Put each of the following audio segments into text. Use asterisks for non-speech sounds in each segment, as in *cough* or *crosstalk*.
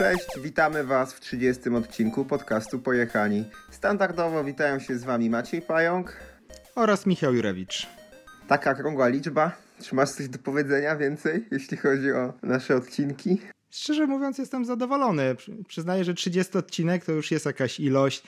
Cześć, witamy Was w 30 odcinku podcastu Pojechani. Standardowo witają się z Wami Maciej Pająk oraz Michał Jurewicz. Taka krągła liczba. Czy masz coś do powiedzenia więcej, jeśli chodzi o nasze odcinki? Szczerze mówiąc, jestem zadowolony. Przyznaję, że 30 odcinek to już jest jakaś ilość,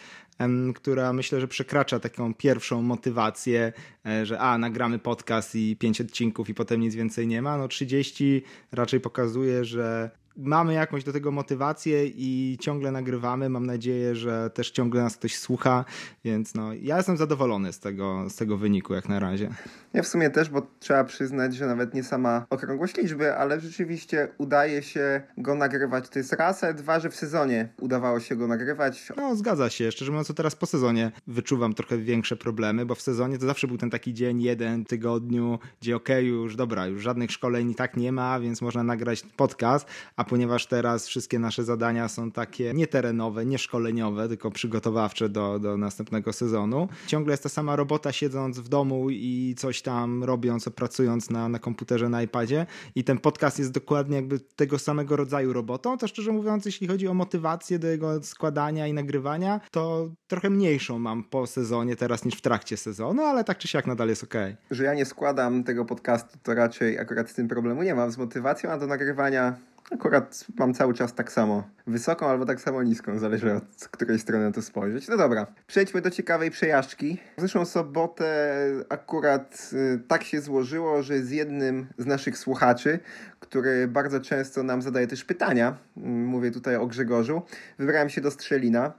która myślę, że przekracza taką pierwszą motywację, e, że a, nagramy podcast i 5 odcinków i potem nic więcej nie ma. No 30 raczej pokazuje, że mamy jakąś do tego motywację i ciągle nagrywamy. Mam nadzieję, że też ciągle nas ktoś słucha, więc no, ja jestem zadowolony z tego, z tego wyniku jak na razie. Ja w sumie też, bo trzeba przyznać, że nawet nie sama okrągłość liczby, ale rzeczywiście udaje się go nagrywać. To jest raz, a dwa, że w sezonie udawało się go nagrywać. No, zgadza się. Szczerze mówiąc, to teraz po sezonie wyczuwam trochę większe problemy, bo w sezonie to zawsze był ten taki dzień, jeden tygodniu, gdzie okej, okay, już dobra, już żadnych szkoleń i tak nie ma, więc można nagrać podcast, a ponieważ teraz wszystkie nasze zadania są takie nie terenowe, nie szkoleniowe, tylko przygotowawcze do, do następnego sezonu, ciągle jest ta sama robota siedząc w domu i coś tam robiąc, pracując na, na komputerze, na iPadzie i ten podcast jest dokładnie jakby tego samego rodzaju robotą, to szczerze mówiąc, jeśli chodzi o motywację do jego składania i nagrywania, to trochę mniejszą mam po sezonie teraz niż w trakcie sezonu, ale tak czy siak nadal jest ok. Że ja nie składam tego podcastu, to raczej akurat z tym problemu nie mam z motywacją, a do nagrywania Akurat mam cały czas tak samo wysoką albo tak samo niską, zależy od której strony na to spojrzeć. No dobra, przejdźmy do ciekawej przejażdżki. W zeszłą sobotę akurat y, tak się złożyło, że z jednym z naszych słuchaczy, który bardzo często nam zadaje też pytania, mm, mówię tutaj o Grzegorzu, wybrałem się do Strzelina.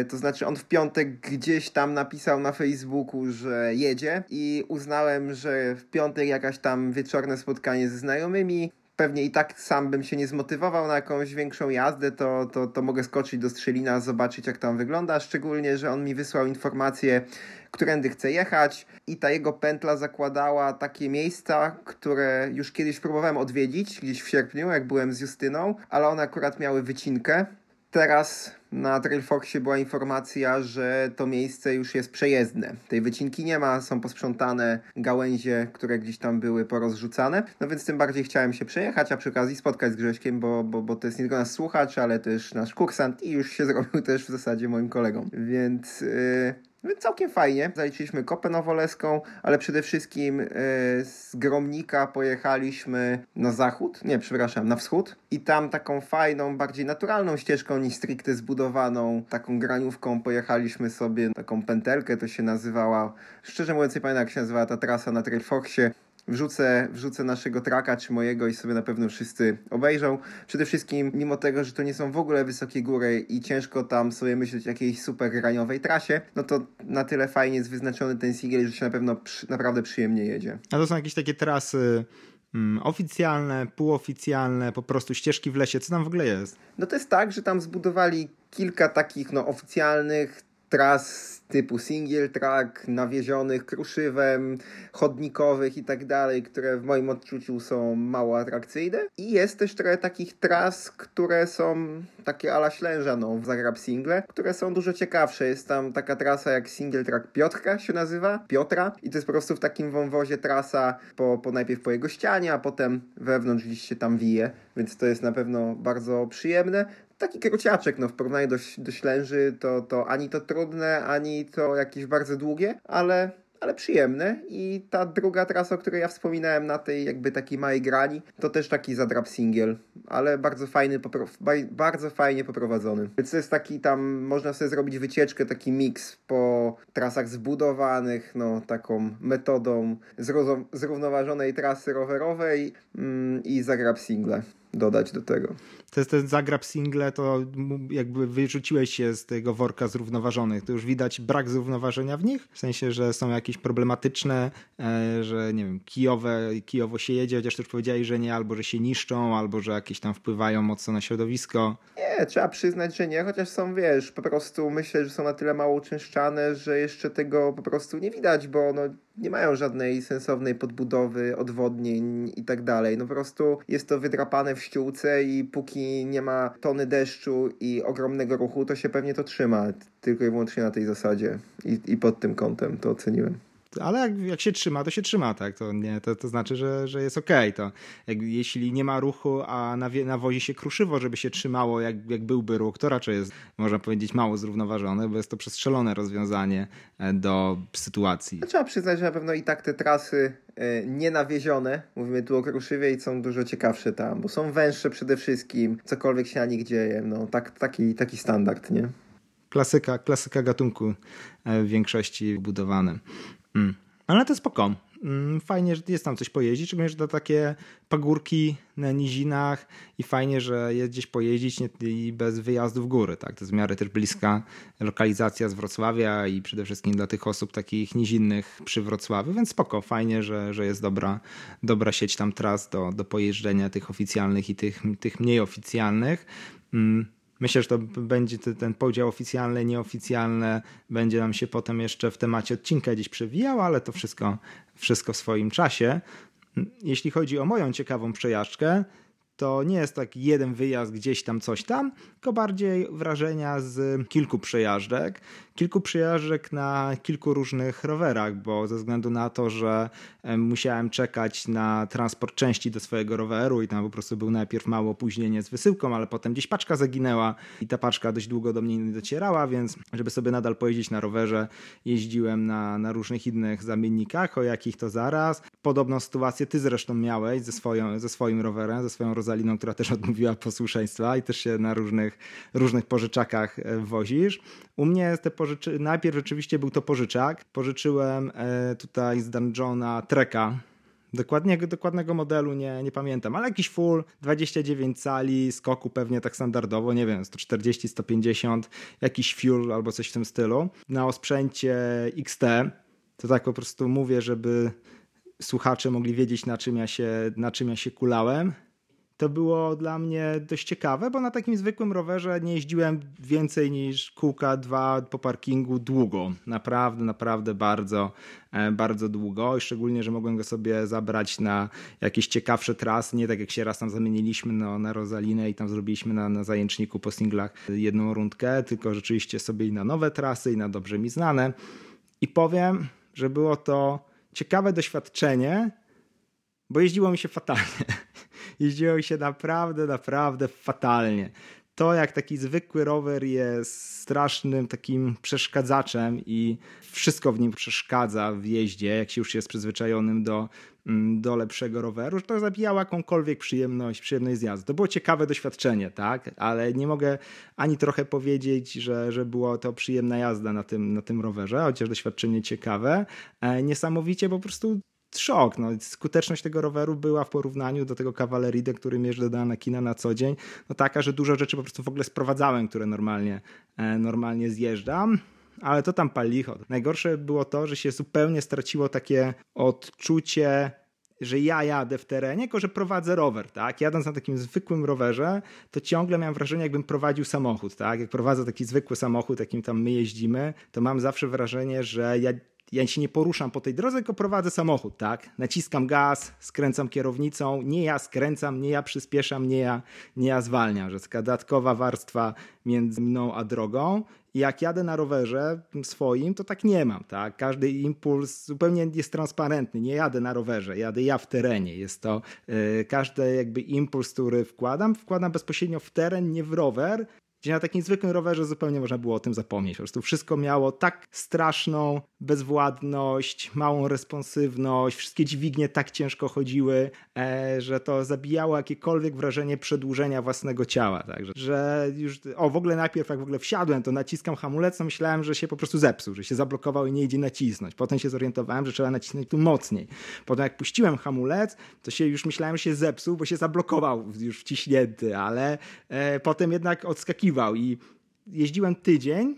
Y, to znaczy, on w piątek gdzieś tam napisał na Facebooku, że jedzie, i uznałem, że w piątek jakaś tam wieczorne spotkanie ze znajomymi pewnie i tak sam bym się nie zmotywował na jakąś większą jazdę, to, to, to mogę skoczyć do Strzelina, zobaczyć jak tam wygląda, szczególnie, że on mi wysłał informację, którędy chce jechać i ta jego pętla zakładała takie miejsca, które już kiedyś próbowałem odwiedzić, gdzieś w sierpniu, jak byłem z Justyną, ale one akurat miały wycinkę. Teraz na Trailfoxie była informacja, że to miejsce już jest przejezdne. Tej wycinki nie ma, są posprzątane gałęzie, które gdzieś tam były porozrzucane. No więc tym bardziej chciałem się przejechać, a przy okazji spotkać z Grześkiem, bo, bo, bo to jest nie tylko nasz słuchacz, ale też nasz kursant i już się *laughs* zrobił też w zasadzie moim kolegą. Więc... Yy więc całkiem fajnie. Zaliczyliśmy kopę nowoleską, ale przede wszystkim yy, z Gromnika pojechaliśmy na zachód, nie, przepraszam, na wschód. I tam taką fajną, bardziej naturalną ścieżką niż stricte zbudowaną, taką graniówką pojechaliśmy sobie, taką pętelkę to się nazywała. Szczerze mówiąc nie pamiętam jak się nazywała ta trasa na Trailfoxie wrzucę, wrzucę naszego traka czy mojego i sobie na pewno wszyscy obejrzą. Przede wszystkim, mimo tego, że to nie są w ogóle wysokie góry i ciężko tam sobie myśleć o jakiejś super graniowej trasie, no to na tyle fajnie jest wyznaczony ten singiel, że się na pewno przy, naprawdę przyjemnie jedzie. A to są jakieś takie trasy mm, oficjalne, półoficjalne, po prostu ścieżki w lesie. Co tam w ogóle jest? No to jest tak, że tam zbudowali kilka takich no, oficjalnych tras typu single track, nawiezionych kruszywem, chodnikowych i tak dalej, które w moim odczuciu są mało atrakcyjne. I jest też trochę takich tras, które są takie ala ślęża, no, w Zagrab Single, które są dużo ciekawsze. Jest tam taka trasa jak single track Piotrka się nazywa, Piotra i to jest po prostu w takim wąwozie trasa po, po najpierw po jego ścianie, a potem wewnątrz się tam wije, więc to jest na pewno bardzo przyjemne taki kruciaczek, no w porównaniu do, do Ślęży to, to ani to trudne, ani to jakieś bardzo długie, ale ale przyjemne i ta druga trasa, o której ja wspominałem na tej jakby takiej małej grani, to też taki zadrap singiel, ale bardzo fajny, bardzo fajnie poprowadzony. Więc to jest taki tam, można sobie zrobić wycieczkę, taki miks po trasach zbudowanych, no taką metodą zrównoważonej trasy rowerowej mm, i zagrab single dodać do tego. To jest ten zagrab single, to jakby wyrzuciłeś się z tego worka zrównoważonych. To już widać brak zrównoważenia w nich? W sensie, że są jakieś problematyczne, e, że nie wiem, kijowe, kijowo się jedzie, chociaż też powiedziałeś, że nie, albo że się niszczą, albo że jakieś tam wpływają mocno na środowisko. Nie, trzeba przyznać, że nie, chociaż są, wiesz, po prostu myślę, że są na tyle mało uczęszczane, że jeszcze tego po prostu nie widać, bo no, nie mają żadnej sensownej podbudowy, odwodnień i tak dalej. No po prostu jest to wydrapane w ściółce i póki nie ma tony deszczu i ogromnego ruchu, to się pewnie to trzyma. Tylko i wyłącznie na tej zasadzie i, i pod tym kątem to oceniłem. Ale jak, jak, się trzyma, to się trzyma, tak? To, nie, to, to znaczy, że, że jest okej. Okay. To jak, jeśli nie ma ruchu, a na, na wozie się kruszywo, żeby się trzymało, jak, jak byłby ruch, to raczej jest, można powiedzieć, mało zrównoważone, bo jest to przestrzelone rozwiązanie e, do sytuacji. Trzeba przyznać, że na pewno i tak te trasy e, nienawiezione, mówimy tu o kruszywie, są dużo ciekawsze tam, bo są węższe przede wszystkim, cokolwiek się na nich dzieje, no tak, taki, taki standard, nie? Klasyka, klasyka gatunku e, w większości budowanym. Mm. Ale to spoko. Mm, fajnie, że jest tam coś pojeździć, szczególnie, że to takie pagórki na nizinach i fajnie, że jest gdzieś pojeździć i bez wyjazdu w góry. Tak? To jest w miarę też bliska lokalizacja z Wrocławia i przede wszystkim dla tych osób takich nizinnych przy Wrocławiu, więc spoko, fajnie, że, że jest dobra, dobra sieć tam tras do, do pojeżdżenia tych oficjalnych i tych, tych mniej oficjalnych. Mm. Myślę, że to będzie ten podział oficjalny, nieoficjalny, będzie nam się potem jeszcze w temacie odcinka gdzieś przewijał, ale to wszystko, wszystko w swoim czasie. Jeśli chodzi o moją ciekawą przejażdżkę, to nie jest tak jeden wyjazd gdzieś tam, coś tam, tylko bardziej wrażenia z kilku przejażdżek. Kilku przejażdżek na kilku różnych rowerach, bo ze względu na to, że musiałem czekać na transport części do swojego roweru i tam po prostu był najpierw mało opóźnienie z wysyłką, ale potem gdzieś paczka zaginęła i ta paczka dość długo do mnie nie docierała, więc żeby sobie nadal pojeździć na rowerze, jeździłem na, na różnych innych zamiennikach, o jakich to zaraz. Podobną sytuację ty zresztą miałeś ze, swoją, ze swoim rowerem, ze swoją Rozaliną, która też odmówiła posłuszeństwa i też się na różnych, różnych pożyczakach e, wozisz. U mnie te pożyczy... najpierw rzeczywiście był to pożyczak. Pożyczyłem e, tutaj z Dungeona Treka, Dokładnie, dokładnego modelu nie, nie pamiętam, ale jakiś full, 29 cali, skoku pewnie tak standardowo, nie wiem, 140, 150, jakiś fuel albo coś w tym stylu. Na osprzęcie XT, to tak po prostu mówię, żeby słuchacze mogli wiedzieć na czym ja się, na czym ja się kulałem to było dla mnie dość ciekawe, bo na takim zwykłym rowerze nie jeździłem więcej niż kółka dwa po parkingu długo. Naprawdę, naprawdę bardzo, e, bardzo długo i szczególnie, że mogłem go sobie zabrać na jakieś ciekawsze trasy, nie tak jak się raz tam zamieniliśmy no, na Rosalinę i tam zrobiliśmy na, na zajęczniku po singlach jedną rundkę, tylko rzeczywiście sobie i na nowe trasy i na dobrze mi znane. I powiem, że było to ciekawe doświadczenie, bo jeździło mi się fatalnie *laughs* jeździło się naprawdę, naprawdę fatalnie. To, jak taki zwykły rower jest strasznym takim przeszkadzaczem i wszystko w nim przeszkadza w jeździe, jak się już jest przyzwyczajonym do, mm, do lepszego roweru, to zabijało jakąkolwiek przyjemność, przyjemność z jazdy. To było ciekawe doświadczenie, tak? Ale nie mogę ani trochę powiedzieć, że, że było to przyjemna jazda na tym, na tym rowerze, chociaż doświadczenie ciekawe. E, niesamowicie po prostu szok. No, skuteczność tego roweru była w porównaniu do tego Cavaleridy, który jeżdżę do Anakina na co dzień, no taka, że dużo rzeczy po prostu w ogóle sprowadzałem, które normalnie, e, normalnie zjeżdżam. Ale to tam palicho. Najgorsze było to, że się zupełnie straciło takie odczucie że ja jadę w terenie, tylko że prowadzę rower, tak? Jadąc na takim zwykłym rowerze, to ciągle miałem wrażenie, jakbym prowadził samochód, tak? Jak prowadzę taki zwykły samochód, jakim tam my jeździmy, to mam zawsze wrażenie, że ja ja się nie poruszam po tej drodze, tylko prowadzę samochód, tak? Naciskam gaz, skręcam kierownicą, nie ja skręcam, nie ja przyspieszam, nie ja, nie ja zwalniam, że jest taka dodatkowa warstwa między mną a drogą. I jak jadę na rowerze swoim, to tak nie mam, tak? Każdy impuls zupełnie jest transparentny. Nie jadę na rowerze, jadę ja w terenie. Jest to yy, każdy jakby impuls, który wkładam, wkładam bezpośrednio w teren, nie w rower, gdzie na takim zwykłym rowerze zupełnie można było o tym zapomnieć. Po prostu wszystko miało tak straszną bezwładność, małą responsywność, wszystkie dźwignie tak ciężko chodziły, e, że to zabijało jakiekolwiek wrażenie przedłużenia własnego ciała. Także, że już, o w ogóle najpierw jak w ogóle wsiadłem, to naciskam hamulec, to myślałem, że się po prostu zepsuł, że się zablokował i nie idzie nacisnąć. Potem się zorientowałem, że trzeba nacisnąć tu mocniej. Potem jak puściłem hamulec, to się już myślałem, że się zepsuł, bo się zablokował już wciśnięty, ale e, potem jednak odskakiwał i jeździłem tydzień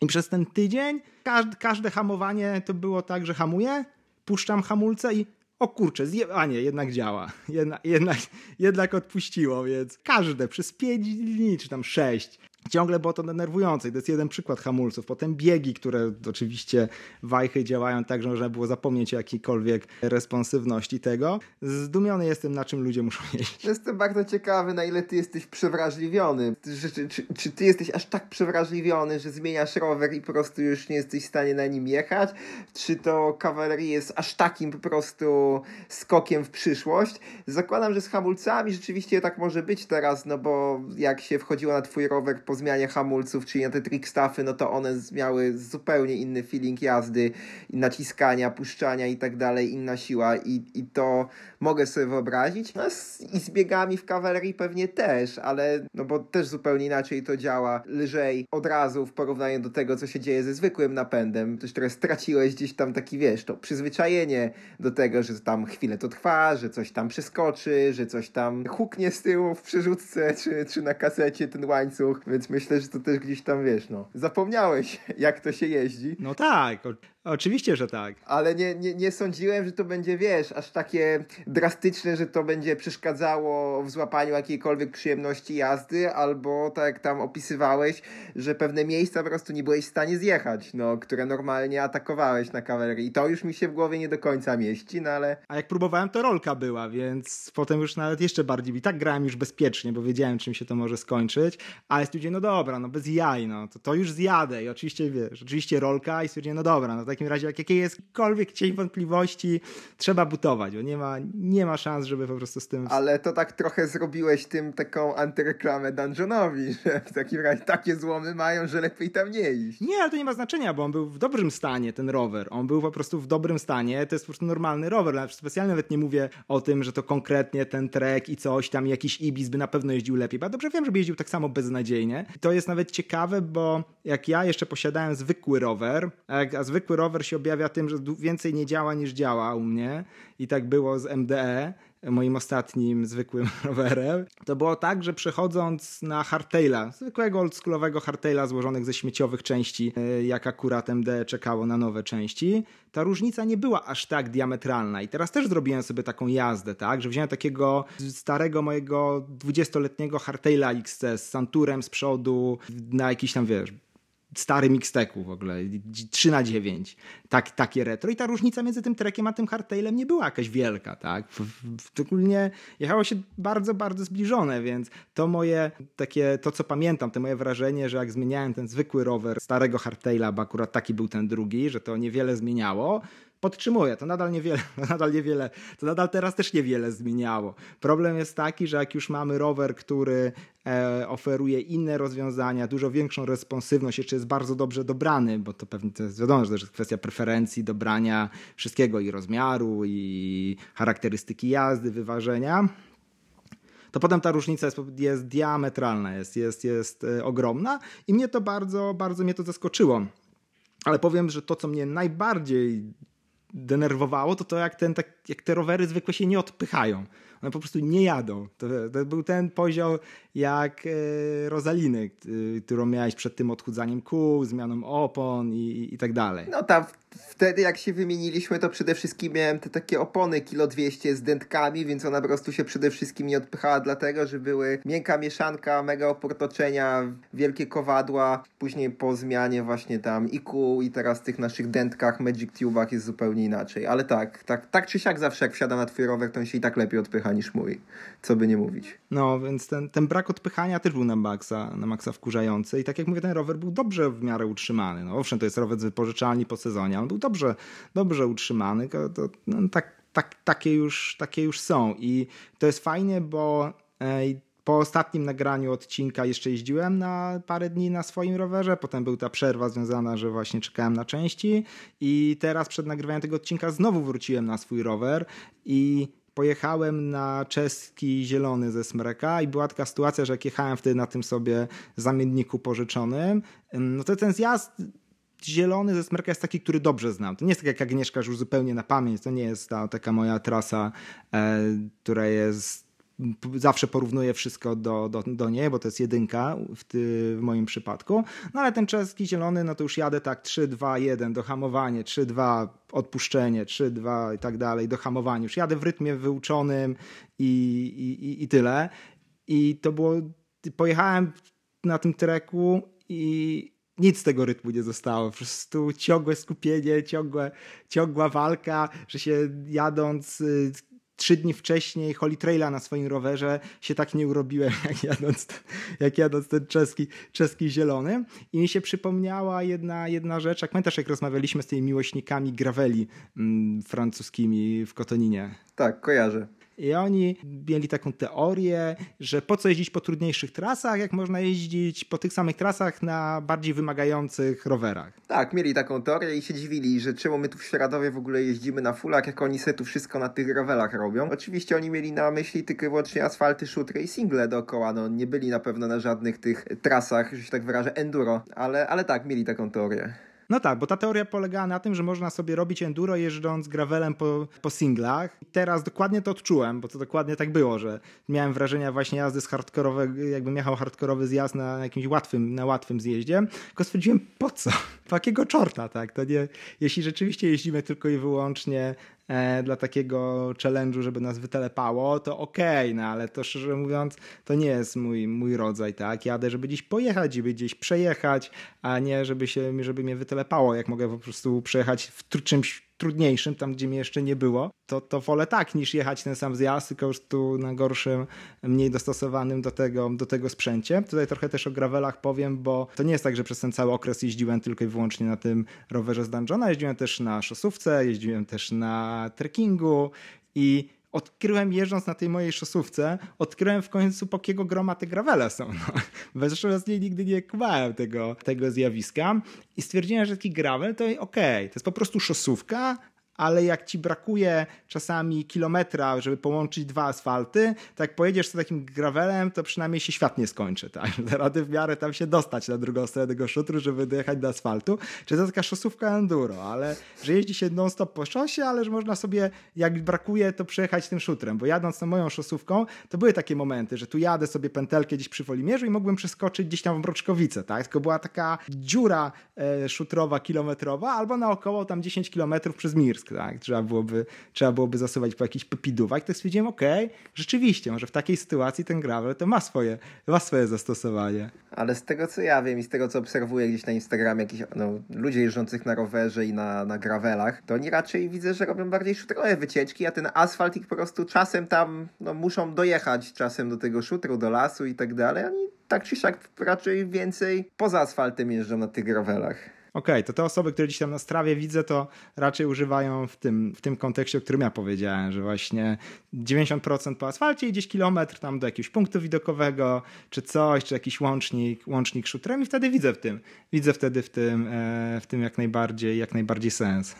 i przez ten tydzień każde, każde hamowanie to było tak, że hamuję, puszczam hamulce i o kurczę, zje... a nie, jednak działa. Jedna, jednak, jednak odpuściło, więc każde przez 5 dni, czy tam 6 ciągle było to denerwujące. I to jest jeden przykład hamulców. Potem biegi, które oczywiście wajchy działają tak, że można było zapomnieć o jakiejkolwiek responsywności tego. Zdumiony jestem, na czym ludzie muszą jeździć. Jestem bardzo ciekawy, na ile ty jesteś przewrażliwiony. Czy, czy, czy, czy ty jesteś aż tak przewrażliwiony, że zmieniasz rower i po prostu już nie jesteś w stanie na nim jechać? Czy to kawalerii jest aż takim po prostu skokiem w przyszłość? Zakładam, że z hamulcami rzeczywiście tak może być teraz, no bo jak się wchodziło na twój rower po zmianie hamulców, czyli na te trickstaffy, no to one miały zupełnie inny feeling jazdy, naciskania, puszczania i tak dalej, inna siła i, i to mogę sobie wyobrazić. No z, i z biegami w kawalerii pewnie też, ale no bo też zupełnie inaczej to działa, lżej od razu w porównaniu do tego, co się dzieje ze zwykłym napędem. Też teraz straciłeś gdzieś tam taki, wiesz, to przyzwyczajenie do tego, że tam chwilę to trwa, że coś tam przeskoczy, że coś tam huknie z tyłu w przerzutce, czy, czy na kasecie ten łańcuch, więc myślę, że to też gdzieś tam, wiesz, no, zapomniałeś, *laughs* jak to się jeździ. No tak, Oczywiście, że tak. Ale nie, nie, nie sądziłem, że to będzie, wiesz, aż takie drastyczne, że to będzie przeszkadzało w złapaniu jakiejkolwiek przyjemności jazdy, albo tak jak tam opisywałeś, że pewne miejsca po prostu nie byłeś w stanie zjechać, no, które normalnie atakowałeś na kawalerii. I to już mi się w głowie nie do końca mieści, no ale... A jak próbowałem, to rolka była, więc potem już nawet jeszcze bardziej. I tak grałem już bezpiecznie, bo wiedziałem, czym się to może skończyć, ale stwierdziłem, no dobra, no bez jaj, no, to, to już zjadę. I oczywiście, wiesz, oczywiście rolka i stwierdziłem, no dobra, no tak takim razie, jak jakie jakiekolwiek cień wątpliwości, trzeba butować, bo nie ma, nie ma szans, żeby po prostu z tym... Ale to tak trochę zrobiłeś tym taką antyreklamę Dungeonowi, *laughs* że w takim razie takie złomy mają, że lepiej tam nie iść. Nie, ale to nie ma znaczenia, bo on był w dobrym stanie, ten rower. On był po prostu w dobrym stanie, to jest po prostu normalny rower. Specjalnie nawet nie mówię o tym, że to konkretnie ten trek i coś tam, jakiś Ibis by na pewno jeździł lepiej, bo ja dobrze wiem, żeby jeździł tak samo beznadziejnie. I to jest nawet ciekawe, bo jak ja jeszcze posiadałem zwykły rower, a zwykły rower rower się objawia tym, że więcej nie działa niż działa u mnie i tak było z MDE, moim ostatnim zwykłym *laughs* rowerem. To było tak, że przechodząc na hardtaila, zwykłego oldschoolowego hardtaila złożonych ze śmieciowych części, e, jak akurat MDE czekało na nowe części, ta różnica nie była aż tak diametralna. I teraz też zrobiłem sobie taką jazdę, tak, że wziąłem takiego starego mojego 20-letniego hardtaila XC z Santurem z przodu na jakiś tam, wiesz, stary mixteku w ogóle, 3 na 9, tak, takie retro. I ta różnica między tym trekiem a tym hardtailem nie była jakaś wielka, tak, szczególnie jechało się bardzo, bardzo zbliżone, więc to moje takie, to co pamiętam, to moje wrażenie, że jak zmieniałem ten zwykły rower starego hardtaila, bo akurat taki był ten drugi, że to niewiele zmieniało, podtrzymuję, to nadal niewiele, *laughs* nadal niewiele, to nadal teraz też niewiele zmieniało. Problem jest taki, że jak już mamy rower, który e, oferuje inne rozwiązania, dużo większą responsywność, jeszcze jest bardzo dobrze dobrany, bo to pewnie to jest wiadomo, że to jest kwestia preferencji, dobrania wszystkiego i rozmiaru, i charakterystyki jazdy, wyważenia, to potem ta różnica jest, jest diametralna, jest, jest, jest e, ogromna i mnie to bardzo, bardzo mnie to zaskoczyło. Ale powiem, że to, co mnie najbardziej denerwowało, to to jak, ten, tak, jak te rowery zwykle się nie odpychają. One po prostu nie jadą. To, to był ten poziom jak e, Rosaliny, którą miałeś przed tym odchudzaniem kół, zmianą opon i, i tak dalej. No tam wtedy jak się wymieniliśmy, to przede wszystkim miałem te takie opony kilo 200 z dętkami, więc ona po prostu się przede wszystkim nie odpychała dlatego, że były miękka mieszanka, mega oportoczenia, wielkie kowadła. Później po zmianie właśnie tam i kół i teraz tych naszych dętkach, Magic Tube'ach jest zupełnie inaczej. Ale tak, tak, tak czy siak zawsze jak wsiada na twój rower, to on się i tak lepiej odpycha niż mój. Co by nie mówić. No, więc ten, ten brak odpychania też był na maksa, na maksa wkurzający i tak jak mówię, ten rower był dobrze w miarę utrzymany. No owszem, to jest rower z wypożyczalni po sezonie, on był dobrze, dobrze utrzymany, to, to no, tak, tak, takie, już, takie już są. I to jest fajnie, bo po ostatnim nagraniu odcinka jeszcze jeździłem na parę dni na swoim rowerze, potem był ta przerwa związana, że właśnie czekałem na części. I teraz przed nagrywaniem tego odcinka znowu wróciłem na swój rower i pojechałem na czeski zielony ze Smreka. I była taka sytuacja, że jak jechałem wtedy na tym sobie zamienniku pożyczonym, no to ten zjazd zielony ze Smreka jest taki, który dobrze znam. To nie jest tak jak Agnieszka, już zupełnie na pamięć, to nie jest ta taka moja trasa, e, która jest zawsze porównuję wszystko do, do, do niej, bo to jest jedynka w, ty, w moim przypadku. No ale ten czeski zielony, no to już jadę tak 3, 2, 1, dohamowanie, 3, 2, odpuszczenie, 3, 2 i tak dalej, dohamowanie. Już jadę w rytmie wyuczonym i, i, i tyle. I to było, pojechałem na tym treku i nic z tego rytmu nie zostało. Po prostu ciągłe skupienie, ciągłe, ciągła walka, że się jadąc y, trzy dni wcześniej Holy Traila na swoim rowerze się tak nie urobiłem, *laughs* jak jadąc, jak jadąc ten czeski, czeski zielony. I mi się przypomniała jedna, jedna rzecz, jak pamiętasz, jak rozmawialiśmy z tymi miłośnikami graveli mm, francuskimi w Kotoninie. Tak, kojarzę. I oni mieli taką teorię, że po co jeździć po trudniejszych trasach, jak można jeździć po tych samych trasach na bardziej wymagających rowerach. Tak, mieli taką teorię i się dziwili, że czemu my tu w Świeradowie w ogóle jeździmy na fulach, jak oni se tu wszystko na tych rowerach robią. Oczywiście oni mieli na myśli tylko i wyłącznie asfalty, szutry i single dookoła, no nie byli na pewno na żadnych tych trasach, że się tak wyrażę, enduro, ale, ale tak, mieli taką teorię. No tak, bo ta teoria polegała na tym, że można sobie robić enduro jeżdżąc gravelem po, po singlach. Teraz dokładnie to odczułem, bo to dokładnie tak było, że miałem wrażenia właśnie jazdy z hardkorowego, jakbym jechał hardkorowy zjazd na jakimś łatwym, na łatwym zjeździe. Tylko stwierdziłem, po co? *laughs* Po jakiego czorta, tak? To nie, jeśli rzeczywiście jeździmy tylko i wyłącznie dla takiego challenge'u, żeby nas wytelepało, to okej, okay, no ale to szczerze mówiąc, to nie jest mój, mój rodzaj, tak? Jadę, żeby gdzieś pojechać, żeby gdzieś przejechać, a nie żeby się, żeby mnie wytelepało, jak mogę po prostu przejechać w czymś trudniejszym, tam gdzie mnie jeszcze nie było, to, to wolę tak niż jechać ten sam zjazd, tylko już tu na gorszym, mniej dostosowanym do tego, do tego sprzęcie. Tutaj trochę też o gravelach powiem, bo to nie jest tak, że przez ten cały okres jeździłem tylko i wyłącznie na tym rowerze z Dungeona, jeździłem też na szosówce, jeździłem też na trekkingu i odkryłem jeżdżąc na tej mojej szosówce, odkryłem w końcu po jakiego groma te gravele są. No. Zresztą z niej nigdy nie kumałem tego, tego zjawiska i stwierdziłem, że taki gravel to okej, okay, to jest po prostu szosówka, ale jak ci brakuje czasami kilometra, żeby połączyć dwa asfalty, to jak pojedziesz z takim gravelem, to przynajmniej się świat nie skończy, tak? *laughs* Rady w miarę tam się dostać na drugą stronę tego szutru, żeby dojechać do asfaltu. Czy to taka szosówka enduro, ale że jeździ się non-stop po szosie, ale że można sobie, jak brakuje, to przejechać tym szutrem, bo jadąc na moją szosówką, to były takie momenty, że tu jadę sobie pętelkę gdzieś przy Wolimierzu i mogłem przeskoczyć gdzieś tam w Mroczkowice, tak? Tylko była taka dziura e, szutrowa, kilometrowa, albo naokoło tam 10 kilometrów przez Mirsk, tak? Trzeba byłoby, trzeba byłoby zasuwać po jakichś pepidówach. To stwierdziłem, okay, rzeczywiście, może w takiej sytuacji ten gravel to ma swoje, ma swoje zastosowanie. Ale z tego co ja wiem i z tego co obserwuję gdzieś na Instagramie jakichś no, ludzi jeżdżących na rowerze i na, na gravelach, to oni raczej widzę, że robią bardziej szutrowe wycieczki, a ten asfalt ich po prostu czasem tam no, muszą dojechać czasem do tego szutru, do lasu i tak dalej. Oni tak czy siak raczej więcej poza asfaltem jeżdżą na tych gravelach. Okay, to te osoby, które gdzieś tam na strawie widzę, to raczej używają w tym, w tym kontekście, o którym ja powiedziałem, że właśnie 90% po asfalcie i gdzieś kilometr tam do jakiegoś punktu widokowego, czy coś, czy jakiś łącznik, łącznik shooterem i wtedy widzę w tym, widzę wtedy w tym, e, w tym jak najbardziej, jak najbardziej sens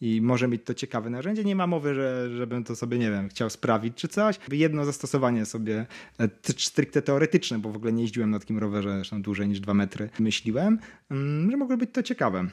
i może mieć to ciekawe narzędzie. Nie ma mowy, że, żebym to sobie, nie wiem, chciał sprawić czy coś. Jedno zastosowanie sobie e, stricte teoretyczne, bo w ogóle nie jeździłem na takim rowerze dłużej niż dwa metry, myśliłem, mm, że mogło być to ciekawe.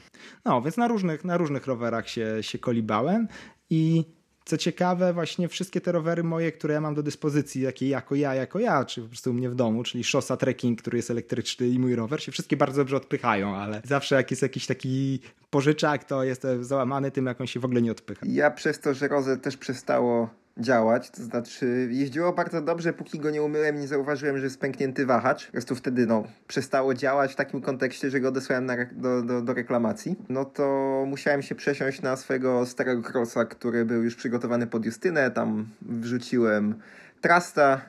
No, więc na różnych, na różnych rowerach się, się kolibałem i co ciekawe, właśnie wszystkie te rowery moje, które ja mam do dyspozycji, jakie jako ja, jako ja, czy po prostu u mnie w domu, czyli szosa trekking, który jest elektryczny i mój rower, się wszystkie bardzo dobrze odpychają, ale zawsze jak jest jakiś taki pożyczak, to jestem załamany tym, jak on się w ogóle nie odpycha. Ja przez to, że Roze też przestało działać, to znaczy jeździło bardzo dobrze, póki go nie umyłem nie zauważyłem, że jest pęknięty wahacz. Po prostu wtedy no, przestało działać w takim kontekście, że go odesłałem na, do, do, do reklamacji. No to musiałem się przesiąść na swojego starego crossa, który był już przygotowany pod Justynę, tam wrzuciłem trasta,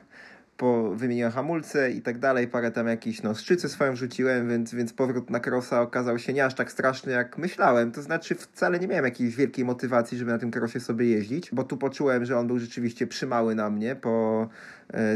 po, wymieniłem hamulce i tak dalej, parę tam jakichś no, szczycy swoją wrzuciłem, więc, więc powrót na crossa okazał się nie aż tak straszny, jak myślałem. To znaczy wcale nie miałem jakiejś wielkiej motywacji, żeby na tym crossie sobie jeździć, bo tu poczułem, że on był rzeczywiście przymały na mnie po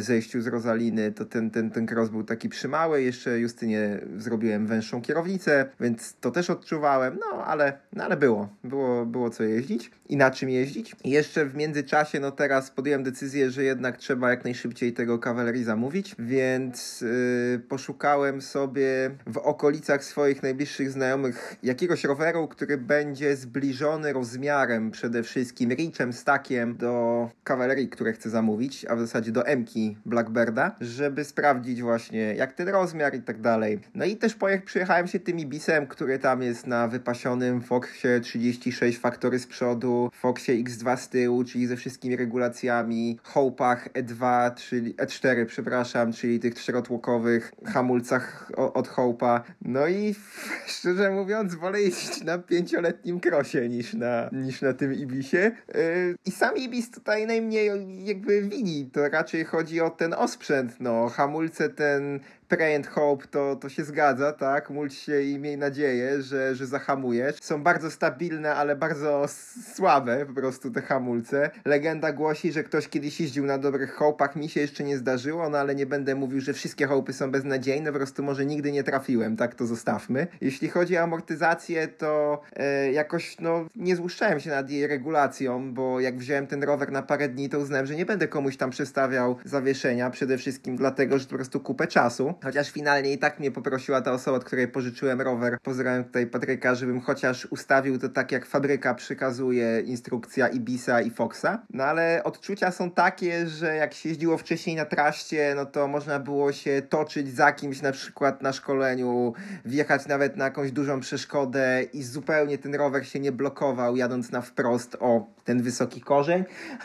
zejściu z Rosaliny, to ten, ten, ten cross był taki przymały. Jeszcze Justynie zrobiłem węższą kierownicę, więc to też odczuwałem, no ale, no, ale było. było. Było co jeździć i na czym jeździć. I jeszcze w międzyczasie, no teraz podjąłem decyzję, że jednak trzeba jak najszybciej tego kawalerii zamówić, więc yy, poszukałem sobie w okolicach swoich najbliższych znajomych jakiegoś roweru, który będzie zbliżony rozmiarem przede wszystkim, reachem, stakiem do kawalerii, które chcę zamówić, a w zasadzie do M Blackbirda, żeby sprawdzić właśnie jak ten rozmiar i tak dalej. No i też przyjechałem się tym Ibisem, który tam jest na wypasionym Foxie 36 faktory z przodu, Foxie X2 z tyłu, czyli ze wszystkimi regulacjami, Hope'ach E2, czyli 4, przepraszam, czyli tych czterotłokowych hamulcach od Hope'a. No i *laughs* szczerze mówiąc, wolę jeździć na pięcioletnim krosie niż na, niż na tym Ibisie. Yy, I sam Ibis tutaj najmniej jakby wini. To raczej chodzi o ten osprzęt. No, hamulce ten Pray Hope to, to się zgadza, tak? Mulć się i miej nadzieję, że, że zahamujesz. Są bardzo stabilne, ale bardzo słabe po prostu te hamulce. Legenda głosi, że ktoś kiedyś jeździł na dobrych Hope'ach. Mi się jeszcze nie zdarzyło, no ale nie będę mówił, że wszystkie Hope'y są beznadziejne. Po prostu może nigdy nie trafiłem, tak to zostawmy. Jeśli chodzi o amortyzację, to e, jakoś no nie złuszczałem się nad jej regulacją, bo jak wziąłem ten rower na parę dni, to uznałem, że nie będę komuś tam przestawiał zawieszenia. Przede wszystkim dlatego, że po prostu kupę czasu. Chociaż finalnie i tak mnie poprosiła ta osoba, od której pożyczyłem rower. Pozdrawiam tutaj Patryka, żebym chociaż ustawił to tak, jak fabryka przykazuje instrukcja Ibisa i Foxa. No ale odczucia są takie, że jak się jeździło wcześniej na traście, no to można było się toczyć za kimś na przykład na szkoleniu, wjechać nawet na jakąś dużą przeszkodę i zupełnie ten rower się nie blokował jadąc na wprost o ten wysoki korzeń.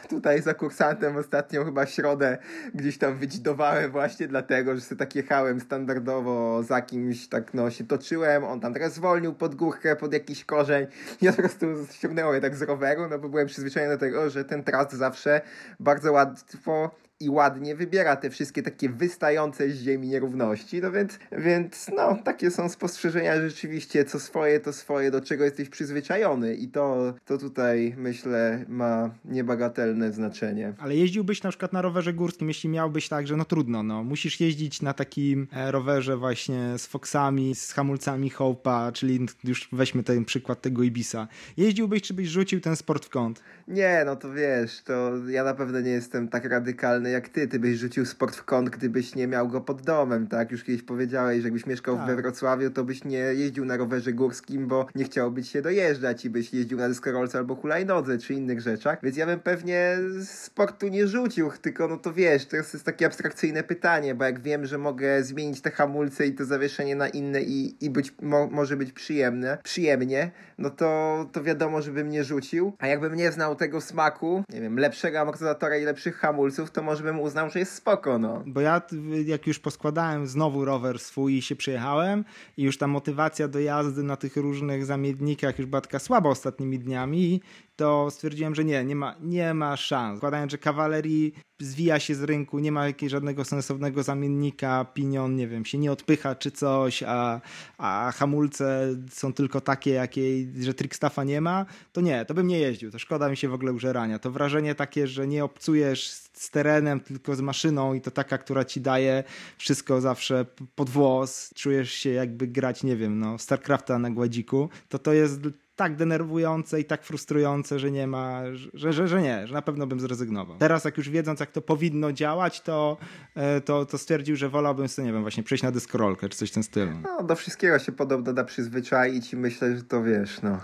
Tutaj za kursantem ostatnią chyba środę gdzieś tam wydzidowałem właśnie dlatego, że sobie tak standardowo za kimś, tak no się toczyłem, on tam teraz zwolnił pod górkę, pod jakiś korzeń. *laughs* Ja po prostu ściągnęło je tak z roweru, no bo byłem przyzwyczajony do tego, że ten trast zawsze bardzo łatwo i ładnie wybiera te wszystkie takie wystające z ziemi nierówności. No więc, więc no, takie są spostrzeżenia rzeczywiście, co swoje, to swoje, do czego jesteś przyzwyczajony i to, to tutaj myślę ma niebagatelne znaczenie. Ale jeździłbyś na przykład na rowerze górskim, jeśli miałbyś tak, że no trudno, no, musisz jeździć na takim e, rowerze właśnie z Foxami, z hamulcami Hope'a, czyli już weźmy ten przykład tego Ibisa. Jeździłbyś, czy byś rzucił ten sport w kąt? Nie, no to wiesz, to ja na pewno nie jestem tak radykalny jak ty. Ty byś rzucił sport w kąt, gdybyś nie miał go pod domem, tak? Już kiedyś powiedziałeś, że jakbyś mieszkał tak. we Wrocławiu, to byś nie jeździł na rowerze górskim, bo nie chciałbyś się dojeżdżać i byś jeździł na deskorolce albo hulajnodze, czy innych rzeczach. Więc ja bym pewnie sportu nie rzucił, tylko no to wiesz, to jest takie abstrakcyjne pytanie, bo jak wiem, że mogę zmienić te hamulce i to zawieszenie na inne i, i być, mo, może być przyjemne, przyjemnie, no to, to wiadomo, żebym nie rzucił. A jakbym nie znał tego smaku, nie wiem, lepszego amortyzatora i lepszych hamulców, to może bym uznał, że jest spoko, no. Bo ja jak już poskładałem znowu rower swój i się przyjechałem i już ta motywacja do jazdy na tych różnych zamiennikach już była taka słaba ostatnimi dniami to stwierdziłem, że nie, nie ma, nie ma szans. Składając, że kawalerii zwija się z rynku, nie ma jakiegoś żadnego sensownego zamiennika, pinion, nie wiem, się nie odpycha czy coś, a, a hamulce są tylko takie, jakie, że trickstaffa nie ma, to nie, to bym nie jeździł, to szkoda mi się w ogóle użerania. To wrażenie takie, że nie obcujesz z terenem, tylko z maszyną i to taka, która ci daje wszystko zawsze pod włos, czujesz się jakby grać, nie wiem, no, StarCrafta na gładziku, to to jest tak denerwujące i tak frustrujące, że nie ma, że, że, że nie, że na pewno bym zrezygnował. Teraz jak już wiedząc, jak to powinno działać, to, e, to, to stwierdził, że wolałbym sobie, nie wiem, właśnie przejść na dyskorolkę, czy coś w tym stylu. No, do wszystkiego się podobno da przyzwyczaić i myślę, że to wiesz, no.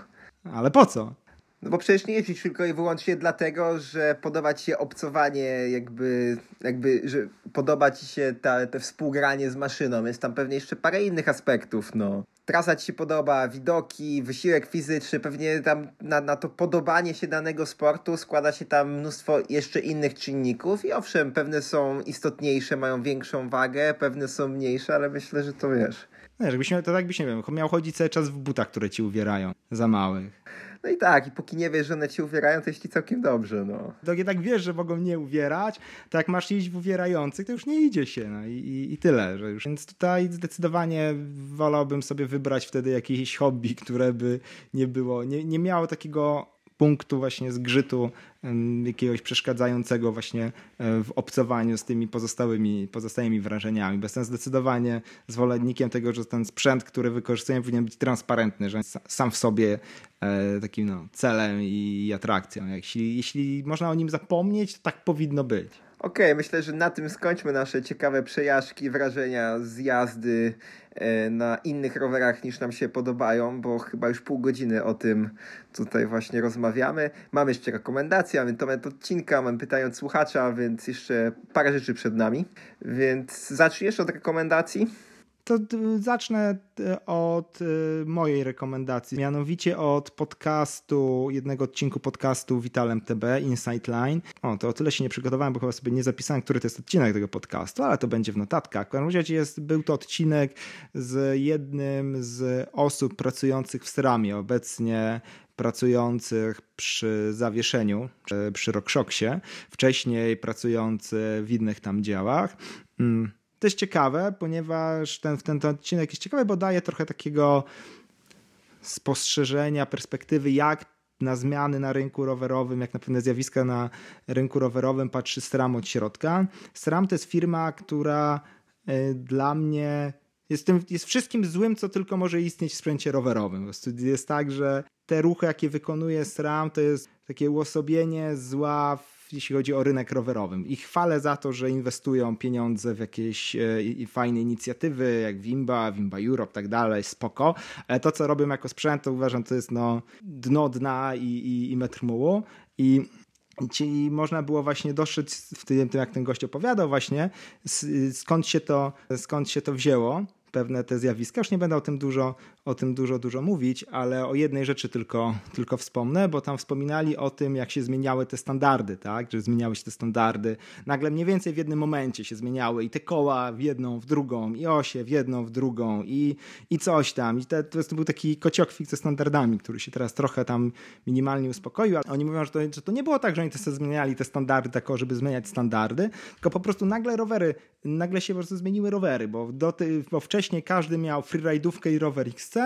Ale po co? No bo przecież nie jeździć tylko i wyłącznie dlatego, że podoba ci się obcowanie, jakby, jakby że podoba ci się ta, te współgranie z maszyną. Jest tam pewnie jeszcze parę innych aspektów, no. Trasa ci się podoba, widoki, wysiłek fizyczny, pewnie tam na, na to podobanie się danego sportu składa się tam mnóstwo jeszcze innych czynników i owszem, pewne są istotniejsze, mają większą wagę, pewne są mniejsze, ale myślę, że to wiesz. No, żebyś, to tak byś, nie wiem, miał chodzić cały czas w butach, które ci uwierają, za małych. No i tak, i póki nie wiesz, że one cię uwierają, to ci całkiem dobrze, no. To jednak wiesz, że mogą nie uwierać, to jak masz iść w uwierających, to już nie idzie się, no i, i, i tyle. Że już. Więc tutaj zdecydowanie wolałbym sobie wybrać wtedy jakieś hobby, które by nie było, nie, nie miało takiego punktu właśnie zgrzytu jakiegoś przeszkadzającego właśnie e, w obcowaniu z tymi pozostałymi, pozostałymi wrażeniami. Bo jestem zdecydowanie zwolennikiem tego, że ten sprzęt, który wykorzystujemy powinien być transparentny, że sam w sobie e, takim no, celem i atrakcją. Jeśli, jeśli można o nim zapomnieć, to tak powinno być. Okej, okay, myślę, że na tym skończmy nasze ciekawe przejażdżki, wrażenia z jazdy e, na innych rowerach niż nam się podobają, bo chyba już pół godziny o tym tutaj właśnie rozmawiamy. Mamy jeszcze rekomendacje, mamy temat odcinka, mamy pytając słuchacza, więc jeszcze parę rzeczy przed nami. Więc zaczniesz od rekomendacji? To zacznę e, od e, mojej rekomendacji, mianowicie od podcastu, jednego odcinku podcastu Vitalem TB, Insight Line. O, to o tyle się nie przygotowałem, bo chyba sobie nie zapisałem, który to jest odcinek tego podcastu, ale to będzie w notatkach. W każdym jest, był to odcinek z jednym z osób pracujących w Sramie, obecnie pracujących przy zawieszeniu, przy RockShoxie, wcześniej pracujący w innych tam działach. Mm, to jest ciekawe, ponieważ ten, ten, ten odcinek jest ciekawy, bo daje trochę takiego spostrzeżenia, perspektywy, jak na zmiany na rynku rowerowym, jak na pewne zjawiska na rynku rowerowym patrzy SRAM od środka. SRAM to jest firma, która e, dla mnie jest, tym, jest wszystkim złym, co tylko może istnieć w sprzęcie rowerowym. Jest tak, że te ruchy, jakie wykonuje SRAM, to jest takie uosobienie zła jeśli chodzi o rynek rowerowy. I chwalę za to, że inwestują pieniądze w jakieś e, fajne inicjatywy, jak Wimba, Wimba Europe, tak dalej, spoko. Ale to, co robią jako sprzęt, to uważam, to jest no, dno dna i, i, i metr mułu. I Czyli można było właśnie dotrzeć w tym, jak ten gość opowiadał właśnie, skąd się to, skąd się to wzięło pewne te zjawiska. Już nie będę o tym dużo, o tym dużo, dużo mówić, ale o jednej rzeczy tylko, tylko wspomnę, bo tam wspominali o tym, jak się zmieniały te standardy, tak? Że zmieniały się te standardy. Nagle mniej więcej w jednym momencie się zmieniały i te koła w jedną, w drugą, i osie w jedną, w drugą, i, i coś tam. I te, to był taki kociokwik ze standardami, który się teraz trochę tam minimalnie uspokoił. Ale oni mówią, że to, że to nie było tak, że oni te zmieniali te standardy tak, żeby zmieniać standardy, tylko po prostu nagle rowery, nagle się po prostu zmieniły rowery, bo, do bo wcześniej wcześniej każdy miał freeride'ówkę i rower XC,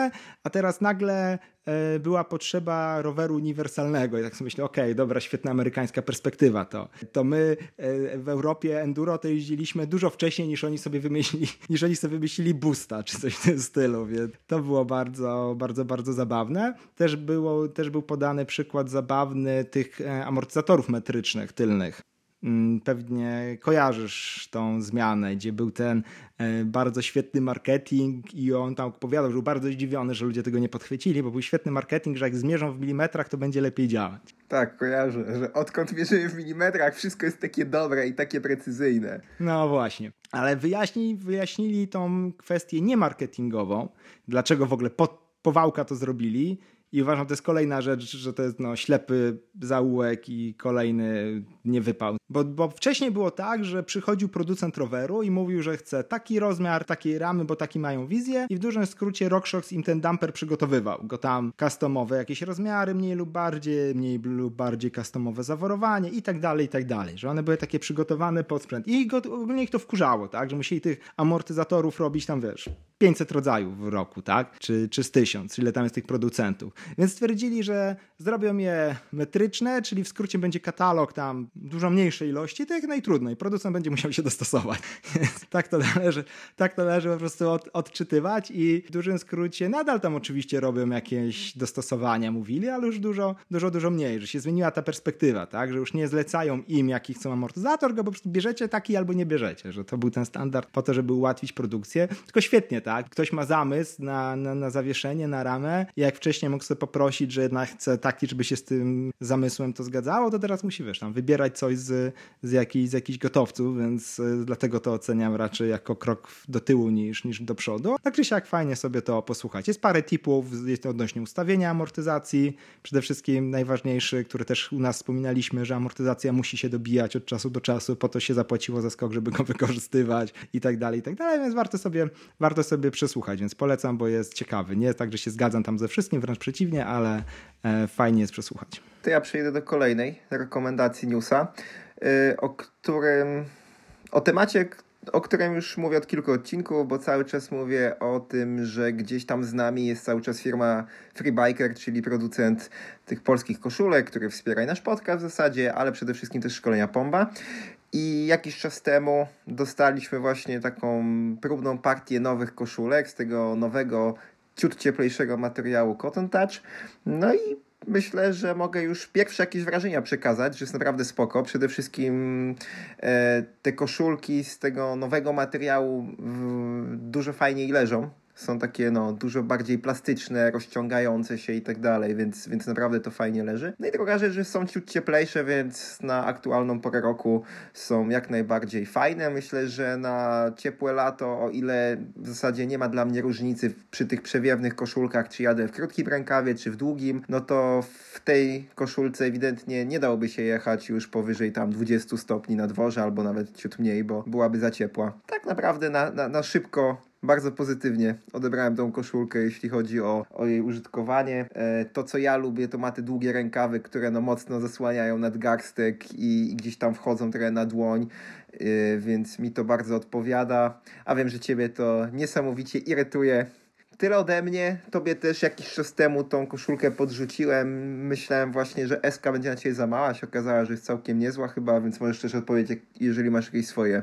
a teraz nagle e, była potrzeba roweru uniwersalnego i tak sobie myślę, okej, okay, dobra, świetna amerykańska perspektywa to. To my e, w Europie enduro to jeździliśmy dużo wcześniej niż oni sobie wymyślili, *laughs* niż oni sobie wymyślili boosta czy coś w tym stylu, więc to było bardzo, bardzo, bardzo zabawne. Też, było, też był podany przykład zabawny tych e, amortyzatorów metrycznych tylnych. Mm, pewnie kojarzysz tą zmianę, gdzie był ten e, bardzo świetny marketing i on tam opowiadał, że był bardzo zdziwiony, że ludzie tego nie podchwycili, bo był świetny marketing, że jak zmierzą w milimetrach, to będzie lepiej działać. Tak, kojarzę, że odkąd mierzymy w milimetrach, wszystko jest takie dobre i takie precyzyjne. No właśnie, ale wyjaśni, wyjaśnili tą kwestię niemarketingową, dlaczego w ogóle po, powałka to zrobili i uważam, to jest kolejna rzecz, że to jest no, ślepy zaułek i kolejny niewypał. Bo, bo wcześniej było tak, że przychodził producent roweru i mówił, że chce taki rozmiar, takiej ramy, bo taki mają wizję i w dużym skrócie RockShox im ten dumper przygotowywał. Go tam customowe jakieś rozmiary, mniej lub bardziej, mniej lub bardziej customowe zaworowanie i tak dalej, i tak dalej. Że one były takie przygotowane pod sprzęt. I go, ogólnie ich to wkurzało, tak? Że musieli tych amortyzatorów robić tam, wiesz, 500 rodzajów w roku, tak? Czy, czy z 1000, ile tam jest tych producentów. Więc stwierdzili, że zrobią je metryczne, czyli w skrócie będzie katalog tam dużo mniejszej ilości, tak najtrudniej. Producent będzie musiał się dostosować. *laughs* tak to należy, tak to należy po prostu od, odczytywać i w dużym skrócie nadal tam oczywiście robią jakieś dostosowania, mówili, ale już dużo, dużo, dużo mniej, że się zmieniła ta perspektywa, tak? Że już nie zlecają im, jaki chcą amortyzator, go po prostu bierzecie taki albo nie bierzecie, że to był ten standard po to, żeby ułatwić produkcję. Tylko świetnie, tak? Ktoś ma zamysł na, na, na zawieszenie, na ramę, jak wcześniej mógł sobie poprosić, że jednak chce taki, żeby się z tym zamysłem to zgadzało, to teraz musi, wiesz, tam wybierać coś z, z, jakichś, z jakichś gotowców, więc y, dlatego to oceniam raczej jako krok do tyłu niż, niż do przodu. Tak czy siak fajnie sobie to posłuchać. Jest parę tipów jest odnośnie ustawienia amortyzacji, przede wszystkim najważniejszy, który też u nas wspominaliśmy, że amortyzacja musi się dobijać od czasu do czasu, po to się zapłaciło za skok, żeby go *laughs* wykorzystywać i tak dalej, i tak dalej, więc warto sobie, warto sobie przesłuchać, więc polecam, bo jest ciekawy. Nie jest tak, że się zgadzam tam ze wszystkim, wręcz przeciwnie, ale e, fajnie jest przesłuchać. To ja przejdę do kolejnej rekomendacji newsa, e, o którym, o temacie, o którym już mówię od kilku odcinków, bo cały czas mówię o tym, że gdzieś tam z nami jest cały czas firma Freebiker, czyli producent tych polskich koszulek, który wspiera nasz podcast w zasadzie, ale przede wszystkim też szkolenia Pomba. I jakiś czas temu dostaliśmy właśnie taką próbną partię nowych koszulek z tego nowego ciut cieplejszego materiału Cotton Touch. No i myślę, że mogę już pierwsze jakieś wrażenia przekazać, że jest naprawdę spoko. Przede wszystkim e, te koszulki z tego nowego materiału dużo fajniej leżą są takie no, dużo bardziej plastyczne, rozciągające się i tak dalej, więc, więc naprawdę to fajnie leży. No i druga rzecz, że są ciut cieplejsze, więc na aktualną porę roku są jak najbardziej fajne. Myślę, że na ciepłe lato, o ile w zasadzie nie ma dla mnie różnicy przy tych przewiewnych koszulkach, czy jadę w krótkim rękawie, czy w długim, no to w tej koszulce ewidentnie nie dałoby się jechać już powyżej tam 20 stopni na dworze, albo nawet ciut mniej, bo byłaby za ciepła. Tak naprawdę na, na, na szybko bardzo pozytywnie odebrałem tą koszulkę, jeśli chodzi o, o jej użytkowanie. E, to, co ja lubię, to ma te długie rękawy, które no mocno zasłaniają nadgarstek i, i gdzieś tam wchodzą trochę na dłoń, e, więc mi to bardzo odpowiada. A wiem, że ciebie to niesamowicie irytuje. Tyle ode mnie. Tobie też jakiś czas temu tą koszulkę podrzuciłem. Myślałem właśnie, że SK będzie na ciebie za mała. Się okazała, że jest całkiem niezła chyba, więc możesz też odpowiedzieć, jeżeli masz jakieś swoje.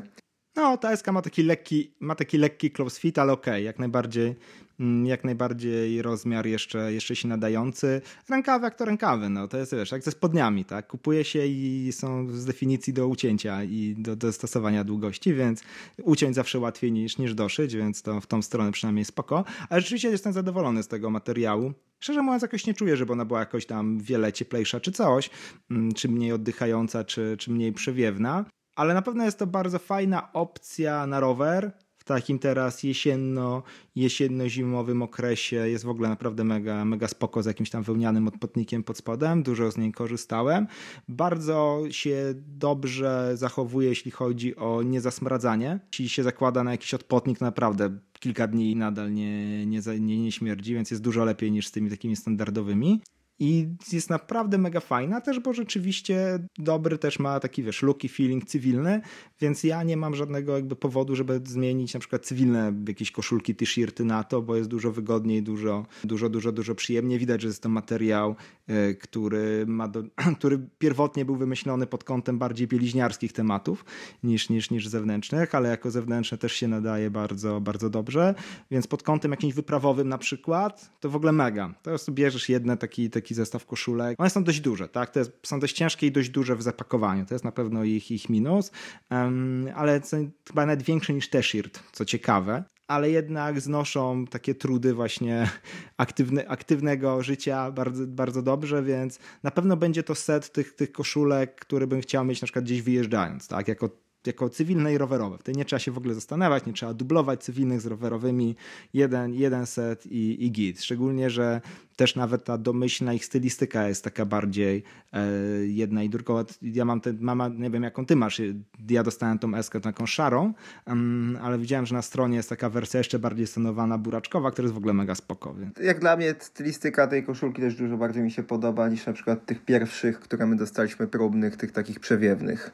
No, ta SK ma taki lekki, ma taki lekki close fit, ale okej, okay, jak najbardziej mm, jak najbardziej rozmiar jeszcze, jeszcze się nadający. Rękawy jak to rękawy, no to jest wiesz, jak ze spodniami, tak? Kupuje się i są z definicji do ucięcia i do, do stosowania długości, więc uciąć zawsze łatwiej niż, niż doszyć, więc to w tą stronę przynajmniej spoko. Ale rzeczywiście jestem zadowolony z tego materiału. Szczerze mówiąc, jakoś nie czuję, żeby ona była jakoś tam wiele cieplejsza czy coś, mm, czy mniej oddychająca, czy, czy mniej przewiewna ale na pewno jest to bardzo fajna opcja na rower. W takim teraz jesienno, jesienno-zimowym okresie jest w ogóle naprawdę mega, mega spoko z jakimś tam wełnianym odpotnikiem pod spodem. Dużo z niej korzystałem. Bardzo się dobrze zachowuje, jeśli chodzi o niezasmradzanie. Jeśli się zakłada na jakiś odpotnik, naprawdę kilka dni nadal nie, nie, nie, nie śmierdzi, więc jest dużo lepiej niż z tymi takimi standardowymi. I jest naprawdę mega fajna też, bo rzeczywiście dobry też ma taki, wiesz, luki feeling cywilny, więc ja nie mam żadnego jakby powodu, żeby zmienić na przykład cywilne jakieś koszulki, t-shirty na to, bo jest dużo wygodniej, dużo, dużo, dużo, dużo przyjemniej. Widać, że jest to materiał, e, który ma, do, *clears throat* który pierwotnie był wymyślony pod kątem bardziej bieliźniarskich tematów niż, niż, niż zewnętrznych, ale jako zewnętrzne też się nadaje bardzo, bardzo dobrze, więc pod kątem jakimś wyprawowym na przykład, to w ogóle mega. To bierzesz jedne taki, taki taki zestaw koszulek. One są dość duże, tak? To jest, są dość ciężkie i dość duże w zapakowaniu. To jest na pewno ich, ich minus, um, ale chyba nawet większe niż t-shirt, co ciekawe ale jednak znoszą takie trudy właśnie *laughs* aktywne, aktywnego życia bardzo, bardzo dobrze, więc na pewno będzie to set tych, tych koszulek, który bym chciał mieć na przykład gdzieś wyjeżdżając, tak, jako jako cywilne i rowerowe. Wtedy nie trzeba się w ogóle zastanawiać, nie trzeba dublować cywilnych z rowerowymi, jeden, jeden set i, i git. Szczególnie, że też nawet ta domyślna ich stylistyka jest taka bardziej e, jedna i druga. Ja mam ten, mama, nie wiem jaką ty masz, ja dostałem tą eskę taką szarą, um, ale widziałem, że na stronie jest taka wersja jeszcze bardziej stonowana, buraczkowa, która jest w ogóle mega spoko. Jak dla mnie stylistyka tej koszulki też dużo bardziej mi się podoba niż na przykład tych pierwszych, które my dostaliśmy próbnych, tych takich przewiewnych,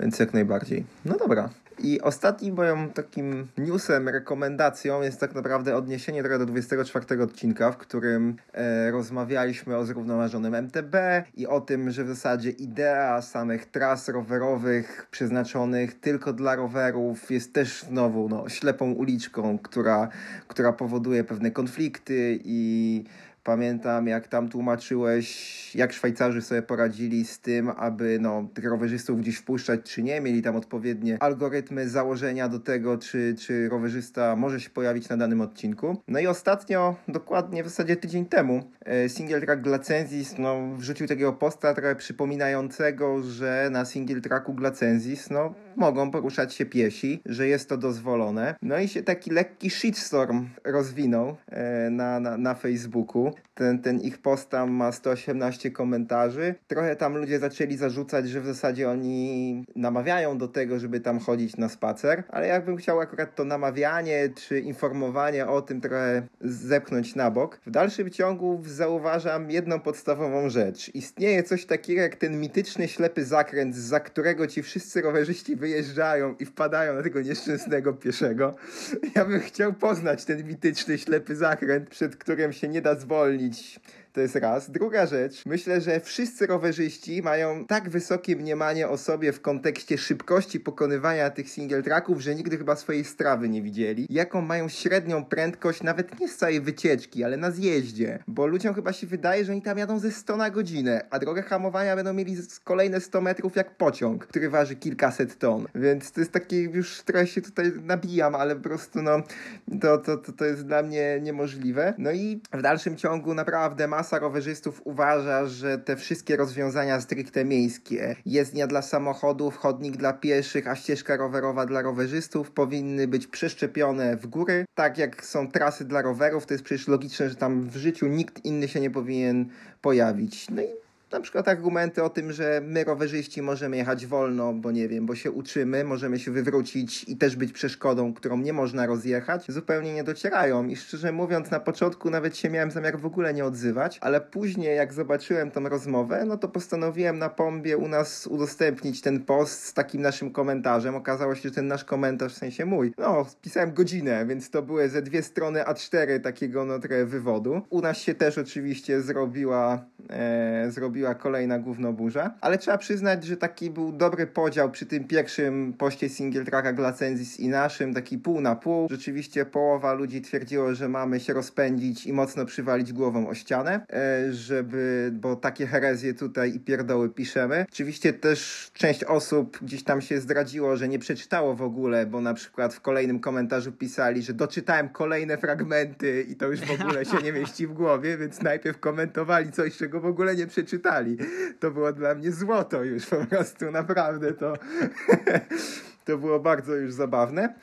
więc jak najbardziej. No dobra, i ostatnim moim takim newsem, rekomendacją jest tak naprawdę odniesienie trochę do 24 odcinka, w którym e, rozmawialiśmy o zrównoważonym MTB i o tym, że w zasadzie idea samych tras rowerowych przeznaczonych tylko dla rowerów jest też znowu no, ślepą uliczką, która, która powoduje pewne konflikty i Pamiętam, jak tam tłumaczyłeś, jak Szwajcarzy sobie poradzili z tym, aby no, tych rowerzystów gdzieś wpuszczać, czy nie. Mieli tam odpowiednie algorytmy, założenia do tego, czy, czy rowerzysta może się pojawić na danym odcinku. No i ostatnio, dokładnie w zasadzie tydzień temu, e, single track Glacenzis no, wrzucił takiego posta trochę przypominającego, że na single tracku Glacenzis no, mogą poruszać się piesi, że jest to dozwolone. No i się taki lekki shitstorm rozwinął e, na, na, na Facebooku. Ten, ten ich post tam ma 118 komentarzy. Trochę tam ludzie zaczęli zarzucać, że w zasadzie oni namawiają do tego, żeby tam chodzić na spacer, ale jakbym chciał akurat to namawianie czy informowanie o tym trochę zepchnąć na bok. W dalszym ciągu zauważam jedną podstawową rzecz. Istnieje coś takiego jak ten mityczny ślepy zakręt, za którego ci wszyscy rowerzyści wyjeżdżają i wpadają na tego nieszczęsnego pieszego. Ja bym chciał poznać ten mityczny ślepy zakręt, przed którym się nie da zwolnić zwolnić. To jest raz. Druga rzecz, myślę, że wszyscy rowerzyści mają tak wysokie mniemanie o sobie w kontekście szybkości pokonywania tych single tracków, że nigdy chyba swojej strawy nie widzieli. Jaką mają średnią prędkość, nawet nie z całej wycieczki, ale na zjeździe. Bo ludziom chyba się wydaje, że oni tam jadą ze 100 na godzinę, a drogę hamowania będą mieli kolejne 100 metrów jak pociąg, który waży kilkaset ton. Więc to jest taki, już trochę się tutaj nabijam, ale po prostu no, to, to, to, to jest dla mnie niemożliwe. No i w dalszym ciągu naprawdę masa rowerzystów uważa, że te wszystkie rozwiązania stricte miejskie, jezdnia dla samochodów, chodnik dla pieszych, a ścieżka rowerowa dla rowerzystów powinny być przeszczepione w góry, tak jak są trasy dla rowerów, to jest przecież logiczne, że tam w życiu nikt inny się nie powinien pojawić. No i na przykład argumenty o tym, że my rowerzyści możemy jechać wolno, bo nie wiem, bo się uczymy, możemy się wywrócić i też być przeszkodą, którą nie można rozjechać, zupełnie nie docierają. I szczerze mówiąc, na początku nawet się miałem zamiar w ogóle nie odzywać, ale później jak zobaczyłem tą rozmowę, no to postanowiłem na pombie u nas udostępnić ten post z takim naszym komentarzem. Okazało się, że ten nasz komentarz, w sensie mój, no, spisałem godzinę, więc to były ze dwie strony A4 takiego no trochę wywodu. U nas się też oczywiście zrobiła, e, zrobiła nastąpiła kolejna głównoburza, ale trzeba przyznać, że taki był dobry podział przy tym pierwszym poście single tracka Glacenzis i naszym, taki pół na pół. Rzeczywiście połowa ludzi twierdziło, że mamy się rozpędzić i mocno przywalić głową o ścianę, e, żeby, bo takie herezje tutaj i pierdoły piszemy. Oczywiście też część osób gdzieś tam się zdradziło, że nie przeczytało w ogóle, bo na przykład w kolejnym komentarzu pisali, że doczytałem kolejne fragmenty i to już w ogóle się nie mieści w głowie, więc najpierw komentowali coś, czego w ogóle nie to było dla mnie złoto już po prostu, naprawdę to, *laughs* to było bardzo już zabawne.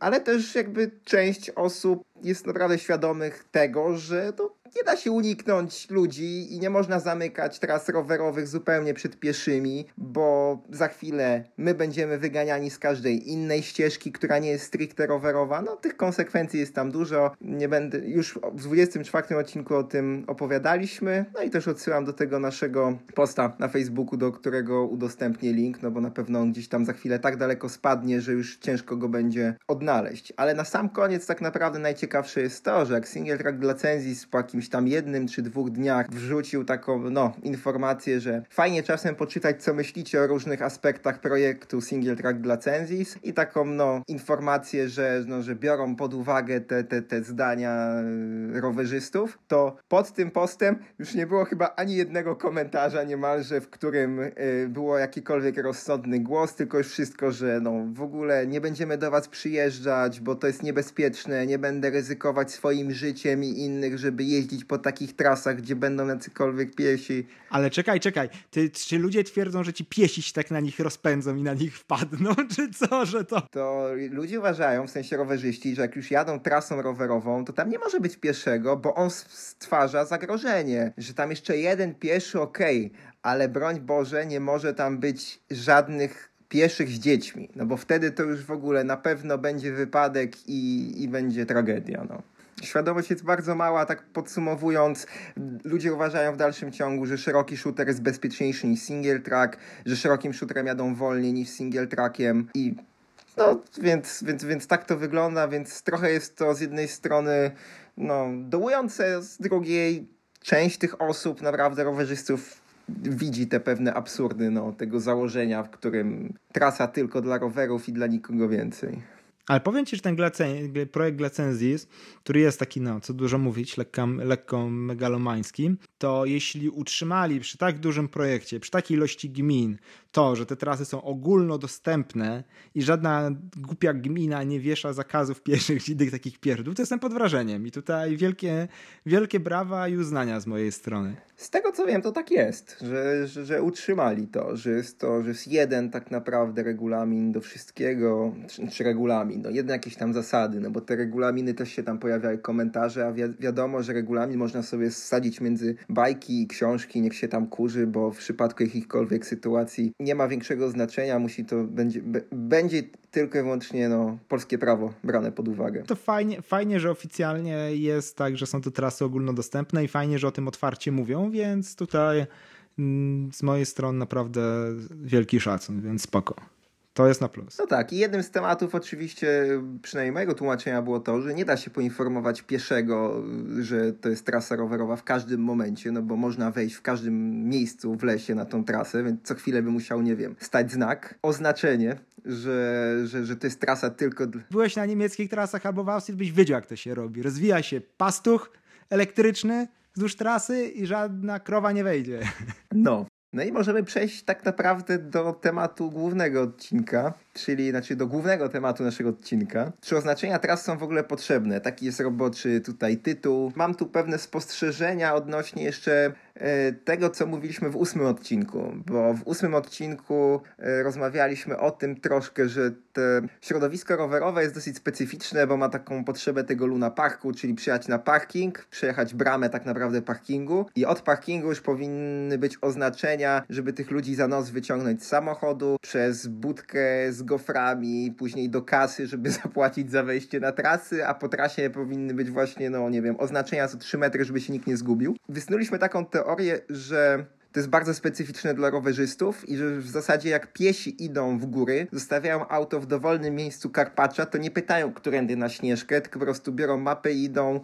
Ale też jakby część osób jest naprawdę świadomych tego, że to nie da się uniknąć ludzi i nie można zamykać tras rowerowych zupełnie przed pieszymi, bo za chwilę my będziemy wyganiani z każdej innej ścieżki, która nie jest stricte rowerowa. No tych konsekwencji jest tam dużo. Nie będę już w 24 odcinku o tym opowiadaliśmy. No i też odsyłam do tego naszego posta na Facebooku, do którego udostępnię link, no bo na pewno on gdzieś tam za chwilę tak daleko spadnie, że już ciężko go będzie odnaleźć. Ale na sam koniec tak naprawdę najciekawsze jest to, że jak single track dla Cenzis po jakimś jakimś tam jednym czy dwóch dniach wrzucił taką, no, informację, że fajnie czasem poczytać, co myślicie o różnych aspektach projektu Single Track dla Cenzis i taką, no, informację, że, no, że biorą pod uwagę te, te, te zdania y, rowerzystów, to pod tym postem już nie było chyba ani jednego komentarza niemalże, w którym y, było jakikolwiek rozsądny głos, tylko już wszystko, że no, w ogóle nie będziemy do was przyjeżdżać, bo to jest niebezpieczne, nie będę ryzykować swoim życiem i innych, żeby jeździć jeździć po takich trasach, gdzie będą jacykolwiek piesi. Ale czekaj, czekaj. Ty, czy ludzie twierdzą, że ci piesi się tak na nich rozpędzą i na nich wpadną, *laughs* czy co, że to? To ludzie uważają, w sensie rowerzyści, że jak już jadą trasą rowerową, to tam nie może być pieszego, bo on stwarza zagrożenie. Że tam jeszcze jeden pieszy, okej, okay, ale broń Boże, nie może tam być żadnych pieszych z dziećmi, no bo wtedy to już w ogóle na pewno będzie wypadek i, i będzie tragedia, no. Świadomość jest bardzo mała, tak podsumowując, ludzie uważają w dalszym ciągu, że szeroki shooter jest bezpieczniejszy niż single track, że szerokim shooterem jadą wolniej niż single trackiem i no, więc, więc, więc tak to wygląda, więc trochę jest to z jednej strony no, dołujące, z drugiej część tych osób, naprawdę rowerzystów widzi te pewne absurdy no, tego założenia, w którym trasa tylko dla rowerów i dla nikogo więcej. Ale powiem ci, że ten projekt Glacenzis, który jest taki, no, co dużo mówić, lekko, lekko megalomański, to jeśli utrzymali przy tak dużym projekcie, przy takiej ilości gmin, to, że te trasy są ogólnodostępne i żadna głupia gmina nie wiesza zakazów pieszych i takich pierdół, to jestem pod wrażeniem. I tutaj wielkie, wielkie brawa i uznania z mojej strony. Z tego co wiem, to tak jest, że, że, że utrzymali to, że jest to, że jest jeden tak naprawdę regulamin do wszystkiego, czy, czy regulamin, no jedne jakieś tam zasady, no bo te regulaminy też się tam pojawiają komentarze, a wi wiadomo, że regulamin można sobie sadzić między bajki i książki, niech się tam kurzy, bo w przypadku jakichkolwiek sytuacji nie ma większego znaczenia, musi to, będzie, będzie tylko i wyłącznie no, polskie prawo brane pod uwagę. To fajnie, fajnie, że oficjalnie jest tak, że są to trasy ogólnodostępne i fajnie, że o tym otwarcie mówią, więc tutaj mm, z mojej strony naprawdę wielki szacun, więc spoko. To jest na plus. No tak, i jednym z tematów oczywiście, przynajmniej mojego tłumaczenia było to, że nie da się poinformować pieszego, że to jest trasa rowerowa w każdym momencie, no bo można wejść w każdym miejscu w lesie na tą trasę, więc co chwilę by musiał, nie wiem, stać znak, oznaczenie, że, że, że to jest trasa tylko... Dla... Byłeś na niemieckich trasach albo w Austrii, byś wiedział jak to się robi. Rozwija się pastuch elektryczny wzdłuż trasy i żadna krowa nie wejdzie. No, no i możemy przejść tak naprawdę do tematu głównego odcinka, czyli znaczy do głównego tematu naszego odcinka. Czy oznaczenia tras są w ogóle potrzebne? Taki jest roboczy tutaj tytuł. Mam tu pewne spostrzeżenia odnośnie jeszcze e, tego, co mówiliśmy w ósmym odcinku, bo w ósmym odcinku e, rozmawialiśmy o tym troszkę, że środowisko rowerowe jest dosyć specyficzne, bo ma taką potrzebę tego Luna Parku, czyli przyjechać na parking, przejechać bramę tak naprawdę parkingu i od parkingu już powinny być oznaczenia, żeby tych ludzi za nos wyciągnąć z samochodu, przez budkę z goframi, później do kasy, żeby *laughs* zapłacić za wejście na trasy, a po trasie powinny być właśnie, no nie wiem, oznaczenia co 3 metry, żeby się nikt nie zgubił. Wysnuliśmy taką teorię, że to jest bardzo specyficzne dla rowerzystów i że w zasadzie jak piesi idą w góry, zostawiają auto w dowolnym miejscu Karpacza, to nie pytają, którędy na Śnieżkę, tylko po prostu biorą mapę i idą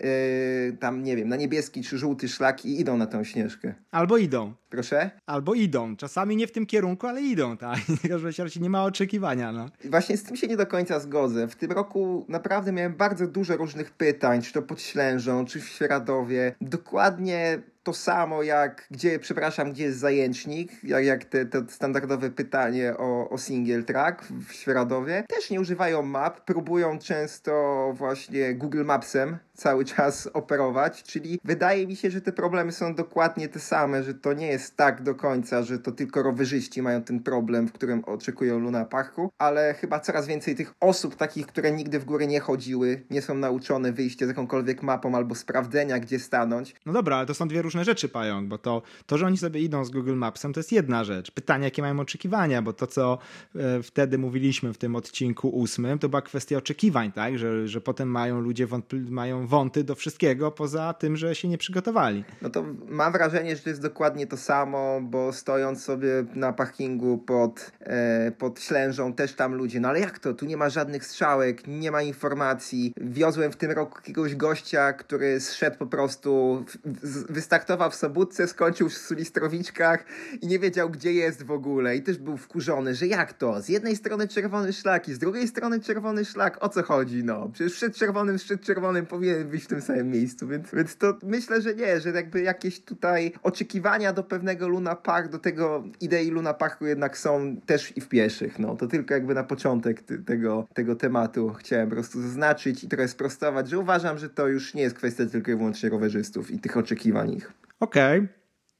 yy, tam, nie wiem, na niebieski czy żółty szlak i idą na tą Śnieżkę. Albo idą. Proszę? Albo idą. Czasami nie w tym kierunku, ale idą, tak. *laughs* Nie ma oczekiwania, no. Właśnie z tym się nie do końca zgodzę. W tym roku naprawdę miałem bardzo dużo różnych pytań, czy to pod Ślężą, czy w Świeradowie. Dokładnie to samo jak, gdzie, przepraszam, gdzie jest zajęcznik, jak, jak te, te standardowe pytanie o, o single track w Świeradowie. Też nie używają map, próbują często właśnie Google Mapsem cały czas operować, czyli wydaje mi się, że te problemy są dokładnie te same, że to nie jest tak do końca, że to tylko rowerzyści mają ten problem, w którym oczekują Luna Parku, ale chyba coraz więcej tych osób takich, które nigdy w górę nie chodziły, nie są nauczone wyjścia z jakąkolwiek mapą albo sprawdzenia, gdzie stanąć. No dobra, ale to są dwie różne rzeczy, Pająk, bo to, to że oni sobie idą z Google Mapsem, to jest jedna rzecz. Pytanie, jakie mają oczekiwania, bo to, co e, wtedy mówiliśmy w tym odcinku ósmym, to była kwestia oczekiwań, tak? Że, że potem mają ludzie wątpli- mają wąty do wszystkiego, poza tym, że się nie przygotowali. No to mam wrażenie, że to jest dokładnie to samo, bo stojąc sobie na parkingu pod, e, pod Ślężą, też tam ludzie, no ale jak to? Tu nie ma żadnych strzałek, nie ma informacji. Wiozłem w tym roku jakiegoś gościa, który zszedł po prostu, w, wystartował w Sobótce, skończył w Sulistrowiczkach i nie wiedział, gdzie jest w ogóle. I też był wkurzony, że jak to? Z jednej strony czerwony szlak i z drugiej strony czerwony szlak. O co chodzi? No, przecież przed czerwonym, przed czerwonym powinien być w tym samym miejscu, więc, więc to myślę, że nie, że jakby jakieś tutaj oczekiwania do pewnego Luna Park, do tego idei Luna Parku jednak są też i w pieszych, no. To tylko jakby na początek tego, tego tematu chciałem po prostu zaznaczyć i trochę sprostować, że uważam, że to już nie jest kwestia tylko i wyłącznie rowerzystów i tych oczekiwań ich. Okej, okay.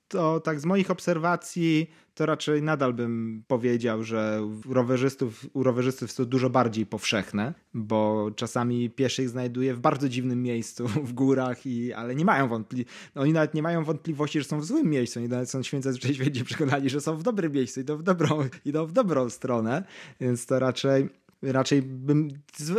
to tak z moich obserwacji to raczej nadal bym powiedział, że u rowerzystów, u rowerzystów jest to dużo bardziej powszechne, bo czasami pieszych znajduje w bardzo dziwnym miejscu, *laughs* w górach, i, ale nie mają wątpliwości. No, oni nawet nie mają wątpliwości, że są w złym miejscu. Oni nawet są święce święci *laughs* przekonani, że są w dobrym miejscu, idą w dobrą, idą w dobrą stronę, więc to raczej raczej bym,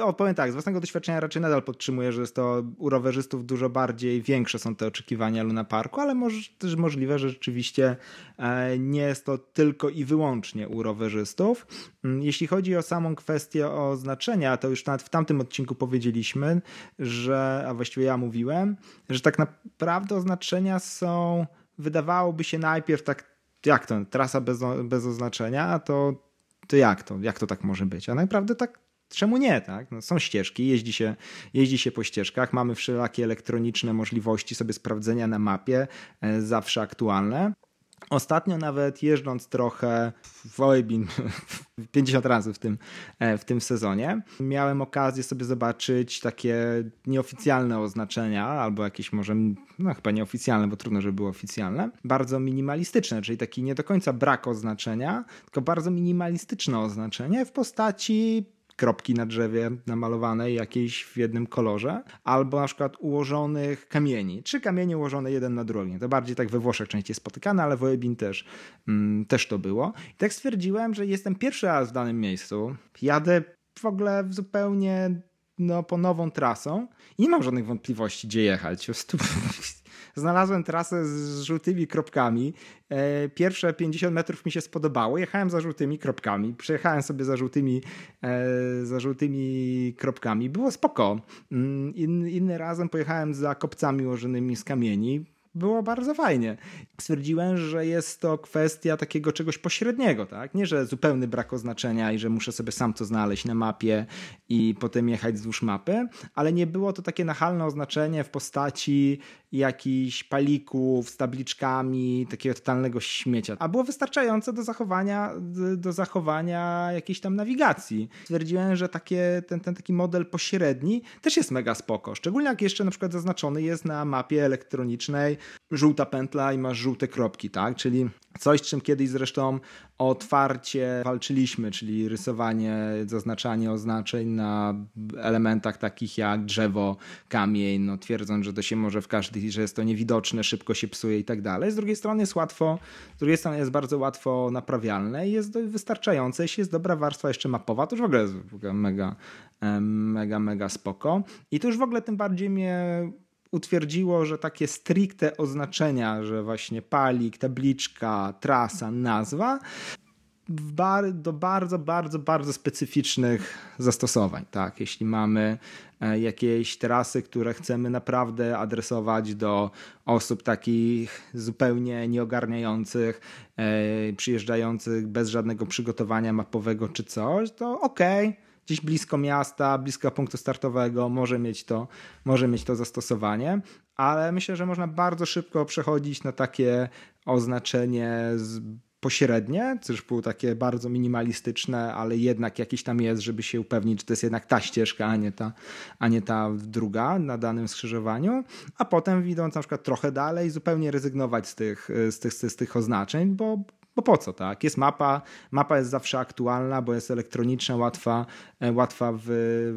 opowiem tak, z własnego doświadczenia raczej nadal podtrzymuję, że jest to u rowerzystów dużo bardziej większe są te oczekiwania Luna Parku, ale może, też możliwe, że rzeczywiście e, nie jest to tylko i wyłącznie u rowerzystów. Mm, jeśli chodzi o samą kwestię oznaczenia, to już nawet w tamtym odcinku powiedzieliśmy, że, a właściwie ja mówiłem, że tak naprawdę oznaczenia są, wydawałoby się najpierw tak, jak to, trasa bez, bez oznaczenia, to to jak to? Jak to tak może być? A naprawdę tak Czemu nie, tak? No, są ścieżki, jeździ się, jeździ się po ścieżkach, mamy wszelakie elektroniczne możliwości sobie sprawdzenia na mapie, e, zawsze aktualne. Ostatnio nawet jeżdżąc trochę w Oebin 50 *laughs* razy w tym, e, w tym sezonie, miałem okazję sobie zobaczyć takie nieoficjalne oznaczenia, albo jakieś może, no chyba nieoficjalne, bo trudno, żeby były oficjalne, bardzo minimalistyczne, czyli taki nie do końca brak oznaczenia, tylko bardzo minimalistyczne oznaczenie w postaci kropki na drzewie namalowane jakiejś w jednym kolorze, albo na przykład ułożonych kamieni. Trzy kamienie ułożone jeden na drugim. To bardziej tak we Włoszech częściej spotykane, ale w Oebin też, mm, też to było. I tak stwierdziłem, że jestem pierwszy raz w danym miejscu. Jadę w ogóle zupełnie no, po nową trasą i nie mam żadnych wątpliwości, gdzie jechać. Znalazłem trasę z żółtymi kropkami. E, pierwsze 50 metrów mi się spodobało. Jechałem za żółtymi kropkami. Przejechałem sobie za żółtymi, e, za żółtymi kropkami. Było spoko. Mm, inny razem pojechałem za kopcami ułożonymi z kamieni było bardzo fajnie. Stwierdziłem, że jest to kwestia takiego czegoś pośredniego, tak? Nie, że zupełny brak oznaczenia i że muszę sobie sam to znaleźć na mapie i potem jechać wzdłuż mapy, ale nie było to takie nachalne oznaczenie w postaci jakichś palików z tabliczkami, takiego totalnego śmiecia, a było wystarczające do zachowania, do zachowania jakiejś tam nawigacji. Stwierdziłem, że takie, ten, ten taki model pośredni też jest mega spoko, szczególnie jak jeszcze na przykład zaznaczony jest na mapie elektronicznej żółta pętla i masz żółte kropki, tak? Czyli coś, czym kiedyś zresztą otwarcie walczyliśmy, czyli rysowanie, zaznaczanie oznaczeń na elementach takich jak drzewo, kamień, no twierdząc, że to się może w każdej, że jest to niewidoczne, szybko się psuje i tak dalej. Z drugiej strony jest łatwo, z drugiej strony jest bardzo łatwo naprawialne i jest wystarczające, jeśli jest dobra warstwa jeszcze mapowa, to już w ogóle jest mega, mega, mega spoko. I to już w ogóle tym bardziej mnie utwierdziło, że takie stricte oznaczenia, że właśnie palik, tabliczka, trasa, nazwa, do bardzo, bardzo, bardzo specyficznych zastosowań. Tak? Jeśli mamy e, jakieś trasy, które chcemy naprawdę adresować do osób takich zupełnie nieogarniających, e, przyjeżdżających bez żadnego przygotowania mapowego czy coś, to okej. Okay gdzieś blisko miasta, blisko punktu startowego może mieć to, może mieć to zastosowanie, ale myślę, że można bardzo szybko przechodzić na takie oznaczenie z pośrednie, już było takie bardzo minimalistyczne, ale jednak jakiś tam jest, żeby się upewnić, że to jest jednak ta ścieżka, a nie ta, a nie ta druga na danym skrzyżowaniu, a potem idąc na przykład trochę dalej, zupełnie rezygnować z tych, z tych, z tych oznaczeń, bo bo po co, tak? Jest mapa, mapa jest zawsze aktualna, bo jest elektroniczna, łatwa, e, łatwa w,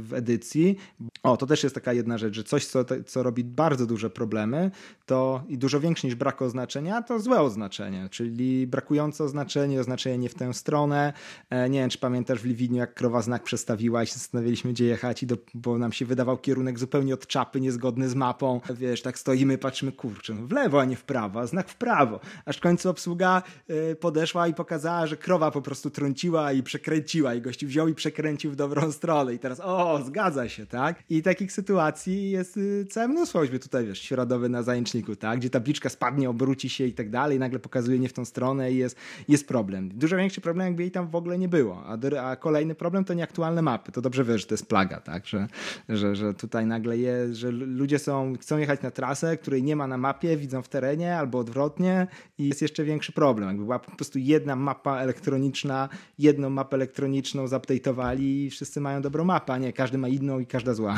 w edycji. O, to też jest taka jedna rzecz, że coś, co, co robi bardzo duże problemy, to i dużo większe niż brak oznaczenia, to złe oznaczenie, czyli brakujące oznaczenie, oznaczenie nie w tę stronę. E, nie wiem, czy pamiętasz w Liwiniu, jak krowa znak przestawiła i się zastanawialiśmy, gdzie jechać, i do, bo nam się wydawał kierunek zupełnie od czapy, niezgodny z mapą. Wiesz, tak stoimy, patrzymy, kurczę, no w lewo, a nie w prawo, a znak w prawo. Aż w końcu obsługa yy, podeszła i pokazała, że krowa po prostu trąciła i przekręciła i gościu wziął i przekręcił w dobrą stronę i teraz o, zgadza się, tak? I takich sytuacji jest y, całe mnóstwo, choćby tutaj, wiesz, środowy na zajęczniku, tak? Gdzie tabliczka spadnie, obróci się i tak dalej, nagle pokazuje nie w tą stronę i jest, jest problem. Dużo większy problem, jakby jej tam w ogóle nie było. A, a kolejny problem to nieaktualne mapy. To dobrze wiesz, że to jest plaga, tak? Że, że, że tutaj nagle jest, że ludzie są, chcą jechać na trasę, której nie ma na mapie, widzą w terenie albo odwrotnie i jest jeszcze większy problem. Jakby była po prostu jedna mapa elektroniczna, jedną mapę elektroniczną zaptejtowali i wszyscy mają dobrą mapę, a nie każdy ma inną i każda zła.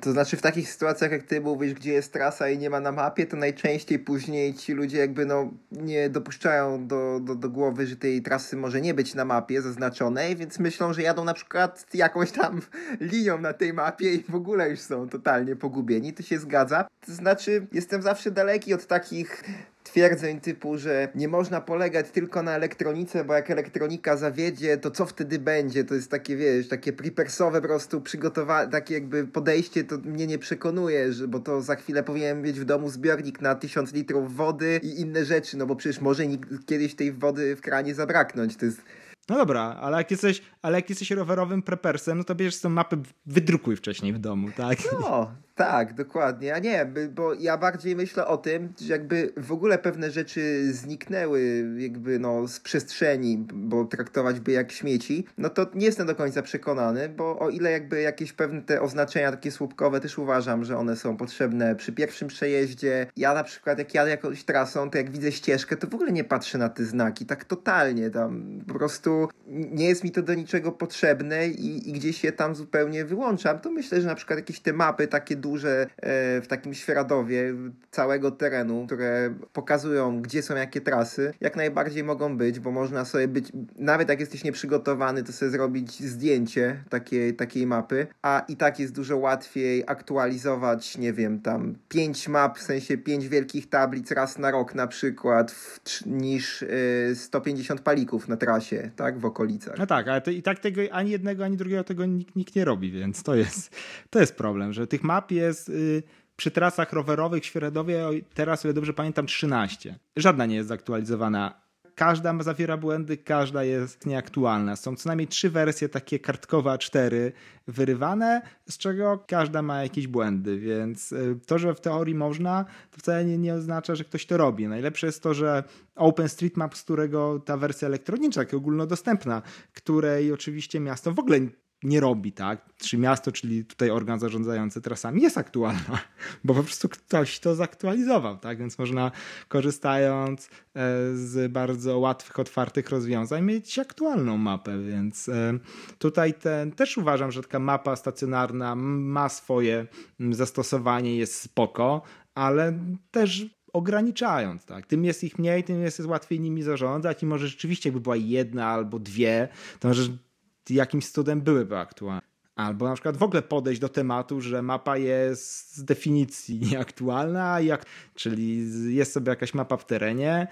To znaczy w takich sytuacjach, jak ty mówisz, gdzie jest trasa i nie ma na mapie, to najczęściej później ci ludzie jakby no nie dopuszczają do, do, do głowy, że tej trasy może nie być na mapie zaznaczonej, więc myślą, że jadą na przykład jakąś tam linią na tej mapie i w ogóle już są totalnie pogubieni. To się zgadza. To znaczy jestem zawsze daleki od takich twierdzeń typu, że nie można polegać tylko na elektronice, bo jak elektronika zawiedzie, to co wtedy będzie? To jest takie, wiesz, takie prepersowe po prostu przygotowanie, takie jakby podejście, to mnie nie przekonuje, że, bo to za chwilę powinienem mieć w domu zbiornik na tysiąc litrów wody i inne rzeczy, no bo przecież może kiedyś tej wody w kranie zabraknąć. To jest no dobra, ale jak jesteś, ale jak jesteś rowerowym prepersem, no to bierzesz tę mapę, wydrukuj wcześniej w domu, tak? No, tak, dokładnie. A nie, bo ja bardziej myślę o tym, że jakby w ogóle pewne rzeczy zniknęły jakby no z przestrzeni, bo traktować by jak śmieci, no to nie jestem do końca przekonany, bo o ile jakby jakieś pewne te oznaczenia takie słupkowe też uważam, że one są potrzebne przy pierwszym przejeździe. Ja na przykład jak jadę jakąś trasą, to jak widzę ścieżkę, to w ogóle nie patrzę na te znaki, tak totalnie tam po prostu nie jest mi to do niczego potrzebne i, i gdzieś je tam zupełnie wyłączam. To myślę, że na przykład jakieś te mapy takie duże e, w takim świeradowie całego terenu, które pokazują, gdzie są jakie trasy, jak najbardziej mogą być, bo można sobie być, nawet jak jesteś nieprzygotowany, to sobie zrobić zdjęcie takiej, takiej mapy, a i tak jest dużo łatwiej aktualizować, nie wiem, tam pięć map, w sensie pięć wielkich tablic raz na rok na przykład, w, niż y, 150 palików na trasie, tak, w okolicach. No tak, ale to i tak tego ani jednego, ani drugiego tego nikt, nikt nie robi, więc to jest, to jest problem, że tych map jest y, przy trasach rowerowych w Świeradowie teraz, ile dobrze pamiętam, 13. Żadna nie jest zaktualizowana każda zawiera błędy, każda jest nieaktualna. Są co najmniej trzy wersje takie kartkowe A4 wyrywane, z czego każda ma jakieś błędy, więc y, to, że w teorii można, to wcale nie, nie oznacza, że ktoś to robi. Najlepsze jest to, że OpenStreetMap, z którego ta wersja elektroniczna, taka ogólnodostępna, której oczywiście miasto w ogóle nie robi, tak? Czy miasto, czyli tutaj organ zarządzający trasami jest aktualna, *laughs* bo po prostu ktoś to zaktualizował, tak? Więc można korzystając e, z bardzo łatwych, otwartych rozwiązań mieć aktualną mapę, więc e, tutaj ten, też uważam, że taka mapa stacjonarna ma swoje zastosowanie, jest spoko, ale też ograniczając, tak? Tym jest ich mniej, tym jest łatwiej nimi zarządzać i może rzeczywiście by była jedna albo dwie, to może jakimś cudem byłyby aktualne. Albo na przykład w ogóle podejść do tematu, że mapa jest z definicji *laughs* nieaktualna, jak, czyli jest sobie jakaś mapa w terenie,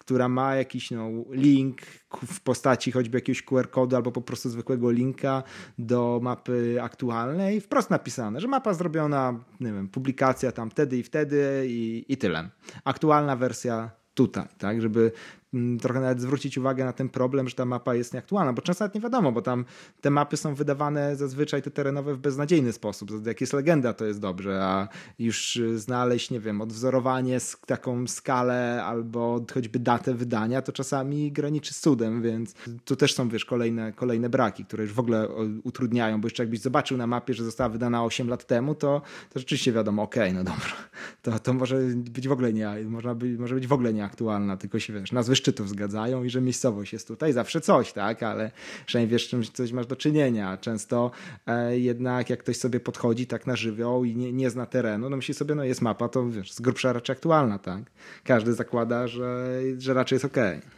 która ma jakiś no, link w postaci choćby jakiegoś QR-kodu albo po prostu zwykłego linka do mapy aktualnej, wprost napisane, że mapa zrobiona, nie wiem, publikacja tam wtedy i wtedy i, i tyle. Aktualna wersja tutaj, tak, żeby Mm, trochę nawet zwrócić uwagę na ten problem, że ta mapa jest nieaktualna, bo często nawet nie wiadomo, bo tam te mapy są wydawane zazwyczaj te terenowe w beznadziejny sposób. Jak jest legenda, to jest dobrze, a już znaleźć, nie wiem, odwzorowanie, taką skalę albo choćby datę wydania, to czasami graniczy z cudem, więc tu też są, wiesz, kolejne, kolejne braki, które już w ogóle utrudniają, bo jeszcze jakbyś zobaczył na mapie, że została wydana 8 lat temu, to, to rzeczywiście wiadomo, okej, okay, no dobra, to, to może być w ogóle nie, można być, może być w ogóle nieaktualna, tylko się, wiesz, nazwy szczytów zgadzają i że miejscowość jest tutaj zawsze coś, tak, ale przynajmniej wiesz, czymś coś masz do czynienia. Często e, jednak jak ktoś sobie podchodzi tak na żywioł i nie, nie zna terenu, no myśli sobie, no jest mapa, to wiesz, z grubsza raczej aktualna, tak. Każdy zakłada, że, że raczej jest okej. Okay.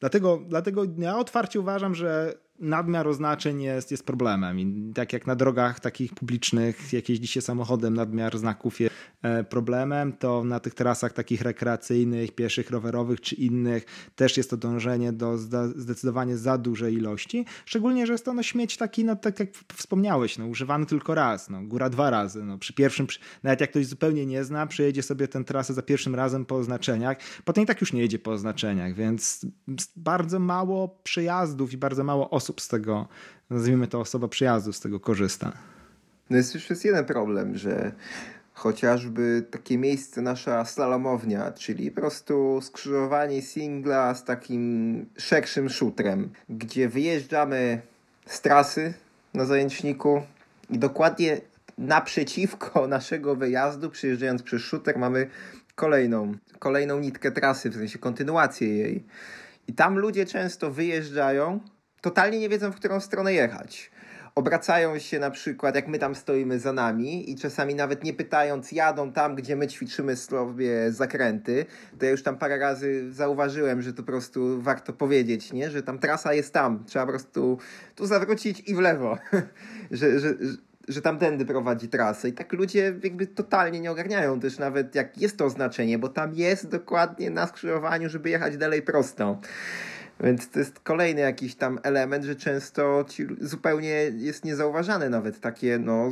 Dlatego, dlatego ja otwarcie uważam, że nadmiar oznaczeń jest, jest problemem. I tak jak na drogach takich publicznych, jak jeździ się samochodem, nadmiar znaków jest e, problemem, to na tych trasach takich rekreacyjnych, pieszych, rowerowych czy innych też jest to dążenie do zdecydowanie za dużej ilości. Szczególnie, że jest to no, śmieć taki, no tak jak wspomniałeś, no, używany tylko raz, no, góra dwa razy. No, przy pierwszym, nawet jak ktoś zupełnie nie zna, przejedzie sobie tę trasę za pierwszym razem po oznaczeniach, potem i tak już nie jedzie po oznaczeniach, więc bardzo mało przejazdów i bardzo mało osób osób z tego, nazwijmy to osoba przyjazdu, z tego korzysta. No jest już jest jeden problem, że chociażby takie miejsce nasza slalomownia, czyli po prostu skrzyżowanie singla z takim szerszym szutrem, gdzie wyjeżdżamy z trasy na zajęczniku i dokładnie naprzeciwko *laughs* naszego wyjazdu, przyjeżdżając przez szuter, mamy kolejną, kolejną nitkę trasy, w sensie kontynuację jej. I tam ludzie często wyjeżdżają, totalnie nie wiedzą, w którą stronę jechać. Obracają się na przykład, jak my tam stoimy za nami i czasami nawet nie pytając, jadą tam, gdzie my ćwiczymy sobie zakręty. To ja już tam parę razy zauważyłem, że to po prostu warto powiedzieć, nie? że tam trasa jest tam. Trzeba po prostu tu zawrócić i w lewo. *laughs* że, że, że tamtędy prowadzi trasę. I tak ludzie jakby totalnie nie ogarniają też nawet jak jest to oznaczenie, bo tam jest dokładnie na skrzyżowaniu, żeby jechać dalej prosto. Więc to jest kolejny jakiś tam element, że często zupełnie jest niezauważane nawet takie, no.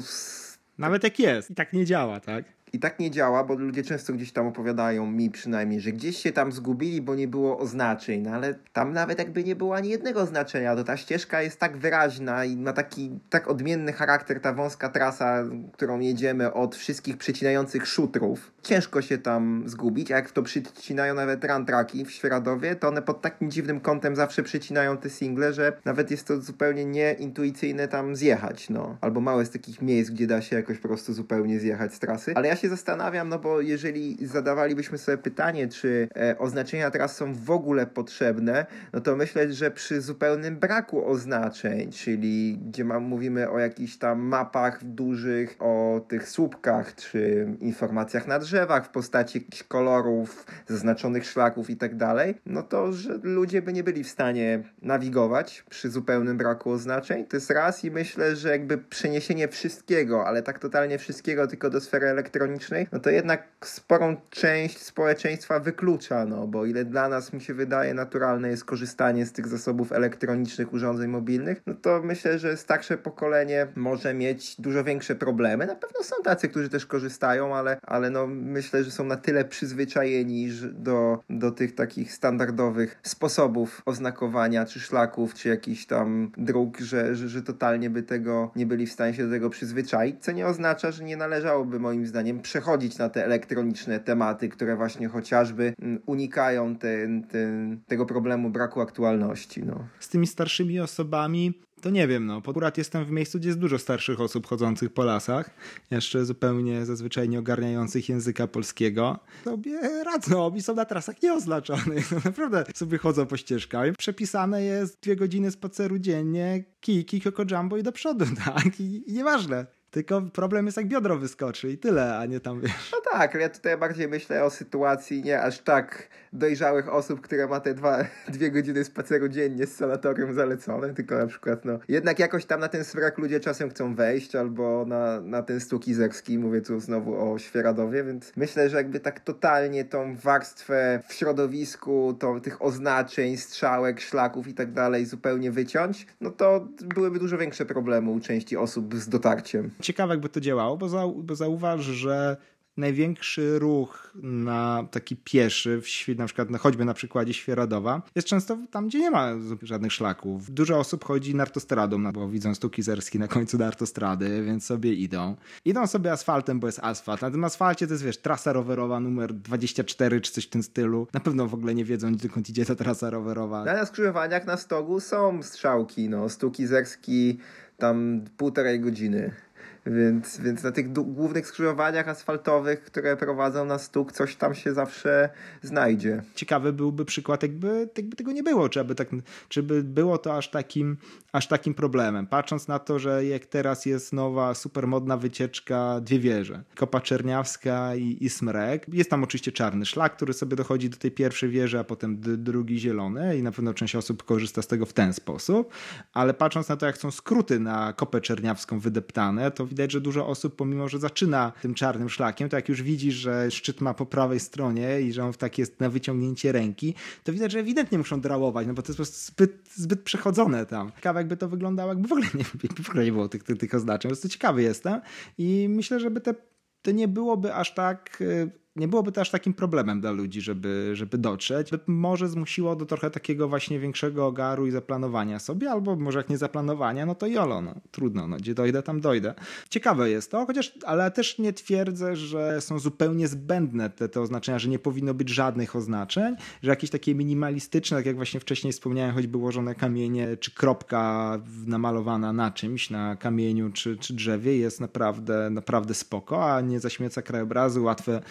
Nawet jak jest i tak nie działa, tak? I tak nie działa, bo ludzie często gdzieś tam opowiadają mi przynajmniej, że gdzieś się tam zgubili, bo nie było oznaczeń, no ale tam nawet jakby nie było ani jednego oznaczenia, to ta ścieżka jest tak wyraźna i ma taki tak odmienny charakter, ta wąska trasa, którą jedziemy od wszystkich przecinających szutrów. Ciężko się tam zgubić, a jak to przycinają nawet rantraki w Świeradowie, to one pod takim dziwnym kątem zawsze przycinają te single, że nawet jest to zupełnie nieintuicyjne tam zjechać, no. Albo małe z takich miejsc, gdzie da się jakoś po prostu zupełnie zjechać z trasy. Ale ja się zastanawiam, no bo jeżeli zadawalibyśmy sobie pytanie, czy e, oznaczenia teraz są w ogóle potrzebne, no to myślę, że przy zupełnym braku oznaczeń, czyli gdzie mówimy o jakichś tam mapach dużych, o tych słupkach, czy informacjach na drzewach w postaci kolorów, zaznaczonych szlaków i tak dalej, no to, że ludzie by nie byli w stanie nawigować przy zupełnym braku oznaczeń. To jest raz i myślę, że jakby przeniesienie wszystkiego, ale tak totalnie wszystkiego tylko do sfery elektronicznej, elektronicznej, no to jednak sporą część społeczeństwa wyklucza, no bo ile dla nas mi się wydaje naturalne jest korzystanie z tych zasobów elektronicznych urządzeń mobilnych, no to myślę, że starsze pokolenie może mieć dużo większe problemy. Na pewno są tacy, którzy też korzystają, ale, ale no myślę, że są na tyle przyzwyczajeni do, do tych takich standardowych sposobów oznakowania, czy szlaków, czy jakichś tam dróg, że, że, że totalnie by tego nie byli w stanie się do tego przyzwyczaić, co nie oznacza, że nie należałoby moim zdaniem przechodzić na te elektroniczne tematy, które właśnie chociażby mm, unikają ten, ten, tego problemu braku aktualności. No. Z tymi starszymi osobami to nie wiem, no. Akurat jestem w miejscu, gdzie jest dużo starszych osób chodzących po lasach, jeszcze zupełnie zazwyczaj nie ogarniających języka polskiego. Sobie radzą i są na trasach nieoznaczonych. *laughs* Naprawdę sobie chodzą po ścieżkach. Przepisane jest dwie godziny spaceru dziennie, kijki, koko jumbo i do przodu, *laughs* tak? I, i nieważne. Tylko problem jest jak biodro wyskoczy i tyle, a nie tam wiesz. No tak, ja tutaj bardziej myślę o sytuacji nie aż tak dojrzałych osób, które ma te dwa, *laughs* dwie godziny spaceru dziennie z sanatorium zalecone, tylko na przykład no jednak jakoś tam na ten swrak ludzie czasem chcą wejść albo na, na ten stuk izerski, mówię tu znowu o Świeradowie, więc myślę, że jakby tak totalnie tą warstwę w środowisku, to tych oznaczeń, strzałek, szlaków i tak dalej zupełnie wyciąć, no to byłyby dużo większe problemy u części osób z dotarciem. Ciekawe, jakby to działało, bo, zau, bo zauważ, że największy ruch na taki pieszy, w, na przykład choćby na przykładzie Świeradowa, jest często tam, gdzie nie ma żadnych szlaków. Dużo osób chodzi nartostradą, no bo widzą stół kizerski na końcu nartostrady, więc sobie idą. Idą sobie asfaltem, bo jest asfalt. Na tym asfalcie to jest, wiesz, trasa rowerowa numer 24 czy coś w tym stylu. Na pewno w ogóle nie wiedzą, dokąd idzie ta trasa rowerowa. Na skrzyżowaniach na stogu są strzałki, no. Stół kizerski tam półtorej godziny. Więc, więc na tych głównych skrzyżowaniach asfaltowych, które prowadzą na stuk, coś tam się zawsze znajdzie. Ciekawy byłby przykład, jakby, jakby tego nie było, czy by, tak, czy by było to aż takim, aż takim problemem. Patrząc na to, że jak teraz jest nowa, supermodna wycieczka Dwie Wieże, Kopa Czerniawska i, i Smrek. Jest tam oczywiście czarny szlak, który sobie dochodzi do tej pierwszej wieży, a potem drugi zielony i na pewno część osób korzysta z tego w ten sposób, ale patrząc na to, jak są skróty na Kopę Czerniawską wydeptane, to widać, że dużo osób, pomimo że zaczyna tym czarnym szlakiem, to jak już widzisz, że szczyt ma po prawej stronie i że on tak jest na wyciągnięcie ręki, to widać, że ewidentnie muszą drałować, no bo to jest po prostu zbyt, zbyt przechodzone tam. Ciekawe jakby to wyglądało, jakby w ogóle nie, *laughs* w ogóle nie było tych, tych, tych oznaczeń. Po prostu ciekawy jestem i myślę, żeby te, to nie byłoby aż tak y, nie byłoby to aż takim problemem dla ludzi, żeby, żeby dotrzeć. Może zmusiło do trochę takiego właśnie większego ogaru i zaplanowania sobie, albo może jak nie zaplanowania, no to jolo, no trudno, no gdzie dojdę, tam dojdę. Ciekawe jest to, chociaż, ale też nie twierdzę, że są zupełnie zbędne te, te oznaczenia, że nie powinno być żadnych oznaczeń, że jakieś takie minimalistyczne, tak jak właśnie wcześniej wspomniałem, choćby ułożone kamienie, czy kropka namalowana na czymś, na kamieniu, czy, czy drzewie jest naprawdę, naprawdę spoko, a nie zaśmieca krajobrazu, łatwe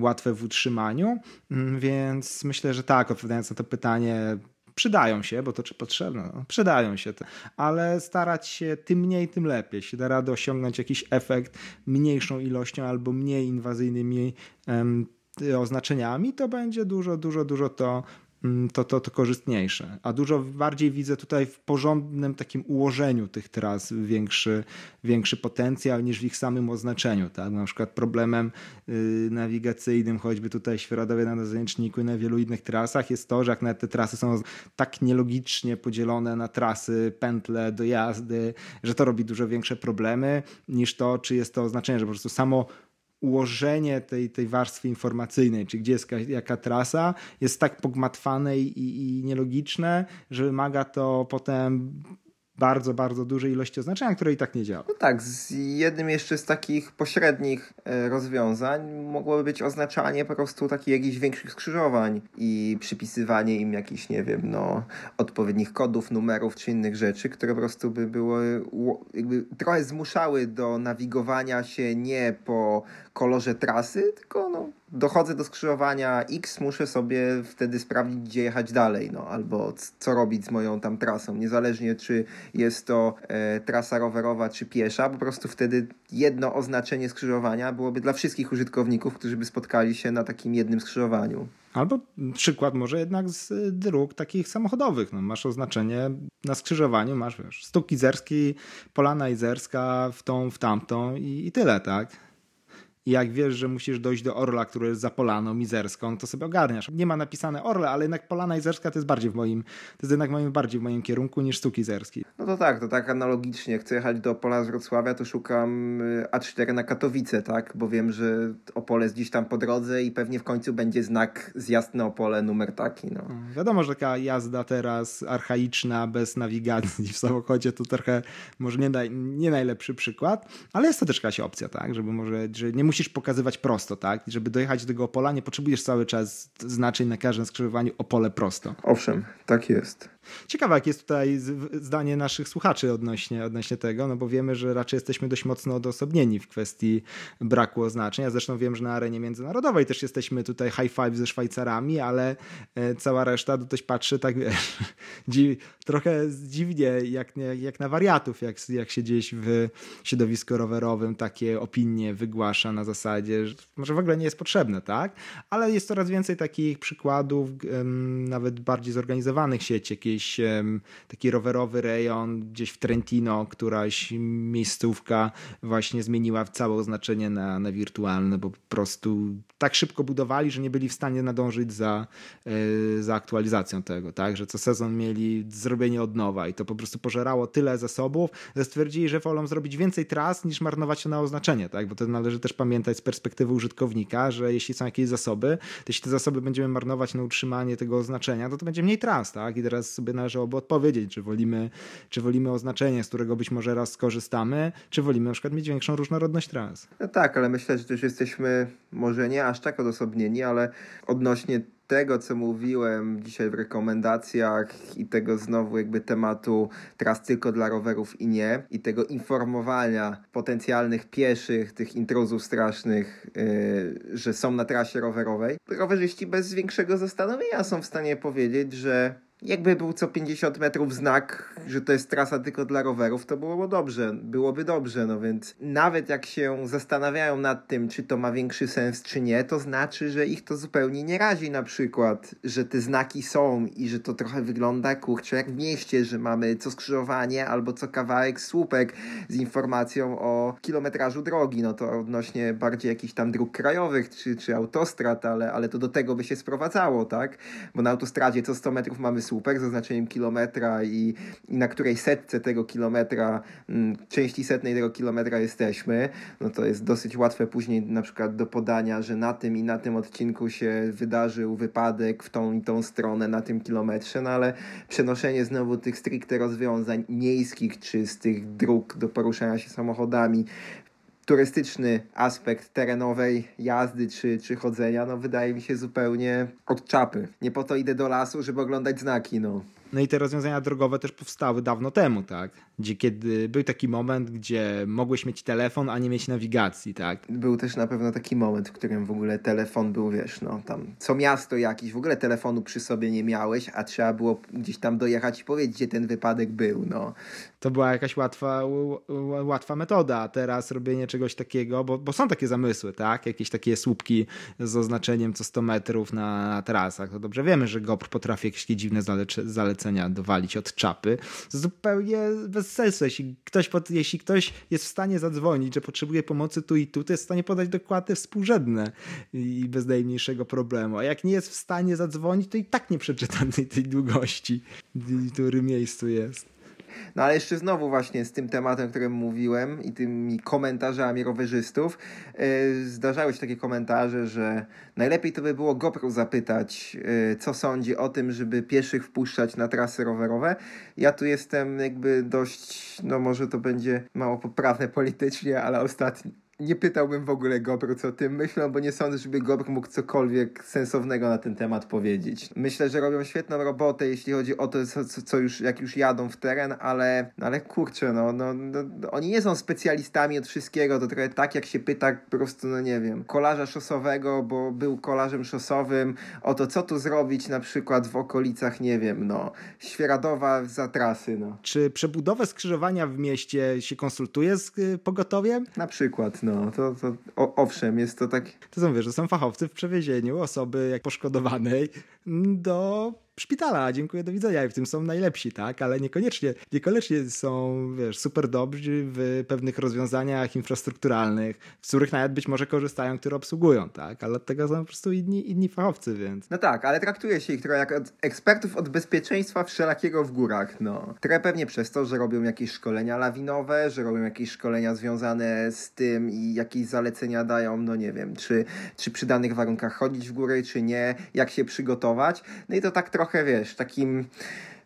łatwe w utrzymaniu, mm, więc myślę, że tak, odpowiadając na to pytanie, przydają się, bo to czy potrzebne, no, przydają się, ale starać się tym mniej, tym lepiej. Jeśli da radę osiągnąć jakiś efekt mniejszą ilością albo mniej inwazyjnymi um, oznaczeniami, to będzie dużo, dużo, dużo to to, to, to korzystniejsze. A dużo bardziej widzę tutaj w porządnym takim ułożeniu tych tras większy, większy potencjał niż w ich samym oznaczeniu. Tak? Na przykład problemem yy, nawigacyjnym, choćby tutaj Świeradowie na Zajęczniku i na wielu innych trasach jest to, że jak nawet te trasy są tak nielogicznie podzielone na trasy, pętle, dojazdy, że to robi dużo większe problemy niż to, czy jest to oznaczenie, że po prostu samo ułożenie tej, tej warstwy informacyjnej, czy gdzie jest jaka trasa, jest tak pogmatwane i, i, i nielogiczne, że wymaga to potem bardzo, bardzo dużej ilości oznaczenia, które i tak nie działa. No tak, z jednym jeszcze z takich pośrednich e, rozwiązań mogłoby być oznaczanie po prostu takich jakichś większych skrzyżowań i przypisywanie im jakichś, nie wiem, no, odpowiednich kodów, numerów czy innych rzeczy, które po prostu by były jakby trochę zmuszały do nawigowania się nie po kolorze trasy, tylko no, dochodzę do skrzyżowania X, muszę sobie wtedy sprawdzić, gdzie jechać dalej, no, albo co robić z moją tam trasą, niezależnie czy jest to e, trasa rowerowa czy piesza, po prostu wtedy jedno oznaczenie skrzyżowania byłoby dla wszystkich użytkowników, którzy by spotkali się na takim jednym skrzyżowaniu. Albo przykład może jednak z dróg takich samochodowych. No, masz oznaczenie na skrzyżowaniu, masz wiesz, Stuk Izerski, Polana Izerska, w tą, w tamtą i, i tyle, tak? I jak wiesz, że musisz dojść do Orla, który jest za Polaną Mizerską, to sobie ogarniasz. Nie ma napisane Orle, ale jednak Polana Izerska to jest bardziej w moim, to jest jednak moim, bardziej w moim kierunku niż Stuk Izerski. No to tak, to tak analogicznie. Chcę jechać do Opola z Wrocławia, to szukam y, A4 na Katowice, tak? Bo wiem, że Opole jest gdzieś tam po drodze i pewnie w końcu będzie znak zjazd na Opole numer taki, no. no wiadomo, że taka jazda teraz archaiczna, bez nawigacji w samochodzie to trochę może nie, nie najlepszy przykład, ale jest to też jakaś opcja, tak? Żeby może, że nie musisz pokazywać prosto, tak? Żeby dojechać do tego Opola nie potrzebujesz cały czas znaczeń na każdym skrzyżowaniu Opole prosto. Owszem, tak jest. Ciekawe, jakie jest tutaj zdanie naszych słuchaczy odnośnie, odnośnie tego, no bo wiemy, że raczej jesteśmy dość mocno odosobnieni w kwestii braku oznaczeń. Ja zresztą wiem, że na arenie międzynarodowej też jesteśmy tutaj high five ze Szwajcarami, ale e, cała reszta dość patrzy tak, wiesz, *laughs* trochę dziwnie, jak, jak na wariatów, jak, jak się gdzieś w środowisku rowerowym takie opinie wygłasza na zasadzie, że może w ogóle nie jest potrzebne, tak? Ale jest coraz więcej takich przykładów, nawet bardziej zorganizowanych sieci, jakiś taki rowerowy rejon gdzieś w Trentino, któraś miejscówka właśnie zmieniła całe oznaczenie na, na wirtualne, bo po prostu tak szybko budowali, że nie byli w stanie nadążyć za, e, za aktualizacją tego, tak? Że co sezon mieli zrobienie od nowa i to po prostu pożerało tyle zasobów, że stwierdzili, że wolą zrobić więcej tras niż marnować się na oznaczenie, tak? Bo to należy też pamiętać z perspektywy użytkownika, że jeśli są jakieś zasoby, to jeśli te zasoby będziemy marnować na utrzymanie tego oznaczenia, to to będzie mniej tras, tak? I teraz sobie należałoby odpowiedzieć, czy wolimy, czy wolimy oznaczenie, z którego być może raz skorzystamy, czy wolimy na przykład mieć większą różnorodność tras. No tak, ale myślę, że też jesteśmy może nie aż tak odosobnieni, ale odnośnie tego, co mówiłem dzisiaj w rekomendacjach i tego znowu jakby tematu tras tylko dla rowerów i nie, i tego informowania potencjalnych pieszych, tych intruzów strasznych, yy, że są na trasie rowerowej, rowerzyści bez większego zastanowienia są w stanie powiedzieć, że jakby był co 50 metrów znak, że to jest trasa tylko dla rowerów, to byłoby dobrze, byłoby dobrze, no więc nawet jak się zastanawiają nad tym, czy to ma większy sens, czy nie, to znaczy, że ich to zupełnie nie razi na przykład, że te znaki są i że to trochę wygląda, kurczę, jak w mieście, że mamy co skrzyżowanie albo co kawałek słupek z informacją o kilometrażu drogi, no to odnośnie bardziej jakichś tam dróg krajowych, czy, czy autostrad, ale, ale to do tego by się sprowadzało, tak? Bo na autostradzie co 100 metrów mamy słupek z oznaczeniem kilometra i, i na której setce tego kilometra, mm, części setnej tego kilometra jesteśmy, no to jest dosyć łatwe później na przykład do podania, że na tym i na tym odcinku się wydarzył wypadek w tą i tą stronę na tym kilometrze, no ale przenoszenie znowu tych stricte rozwiązań miejskich czy z tych dróg do poruszania się samochodami turystyczny aspekt terenowej jazdy czy, czy chodzenia, no wydaje mi się zupełnie od czapy. Nie po to idę do lasu, żeby oglądać znaki, no. No i te rozwiązania drogowe też powstały dawno temu, tak? Gdzie kiedy był taki moment, gdzie mogłeś mieć telefon, a nie mieć nawigacji, tak? Był też na pewno taki moment, w którym w ogóle telefon był, wiesz, no tam co miasto jakiś, w ogóle telefonu przy sobie nie miałeś, a trzeba było gdzieś tam dojechać i powiedzieć, gdzie ten wypadek był, no. To była jakaś łatwa, łatwa metoda, a teraz robienie czegoś takiego, bo, bo są takie zamysły, tak? Jakieś takie słupki z oznaczeniem co 100 metrów na trasach. To dobrze wiemy, że GoPro potrafi jakieś dziwne zalecenia zalecenia dowalić od czapy. Zupełnie bez sensu. Jeśli ktoś, jeśli ktoś jest w stanie zadzwonić, że potrzebuje pomocy tu i tu, to jest w stanie podać dokładnie współrzędne i bez najmniejszego problemu. A jak nie jest w stanie zadzwonić, to i tak nie przeczyta tej, tej długości, w którym miejscu jest. No ale jeszcze znowu właśnie z tym tematem, o którym mówiłem i tymi komentarzami rowerzystów, yy, zdarzały się takie komentarze, że najlepiej to by było GoPro zapytać, yy, co sądzi o tym, żeby pieszych wpuszczać na trasy rowerowe. Ja tu jestem jakby dość, no może to będzie mało poprawne politycznie, ale ostatnio nie pytałbym w ogóle Gobru, co o tym myślą, bo nie sądzę, żeby Gobr mógł cokolwiek sensownego na ten temat powiedzieć. Myślę, że robią świetną robotę, jeśli chodzi o to, co, co już, jak już jadą w teren, ale, no ale kurczę, no, no, no, oni nie są specjalistami od wszystkiego, to trochę tak, jak się pyta po prostu, no nie wiem, kolarza szosowego, bo był kolarzem szosowym, o to, co tu zrobić na przykład w okolicach, nie wiem, no, Świeradowa za trasy, no. Czy przebudowę skrzyżowania w mieście się konsultuje z y, pogotowiem? Na przykład, no. No, to, to o, owszem, jest to tak. To są, wiesz, to są fachowcy w przewiezieniu osoby jak poszkodowanej do szpitala, dziękuję, do widzenia i w tym są najlepsi, tak, ale niekoniecznie, niekoniecznie są, wiesz, super dobrzy w pewnych rozwiązaniach infrastrukturalnych, z których nawet być może korzystają, które obsługują, tak, ale od tego są po prostu inni, inni fachowcy, więc. No tak, ale traktuje się ich trochę jak ekspertów od bezpieczeństwa wszelakiego w górach, no. Trochę pewnie przez to, że robią jakieś szkolenia lawinowe, że robią jakieś szkolenia związane z tym i jakieś zalecenia dają, no nie wiem, czy, czy przy danych warunkach chodzić w górę, czy nie, jak się przygotować, no i to tak trochę, wiesz, takim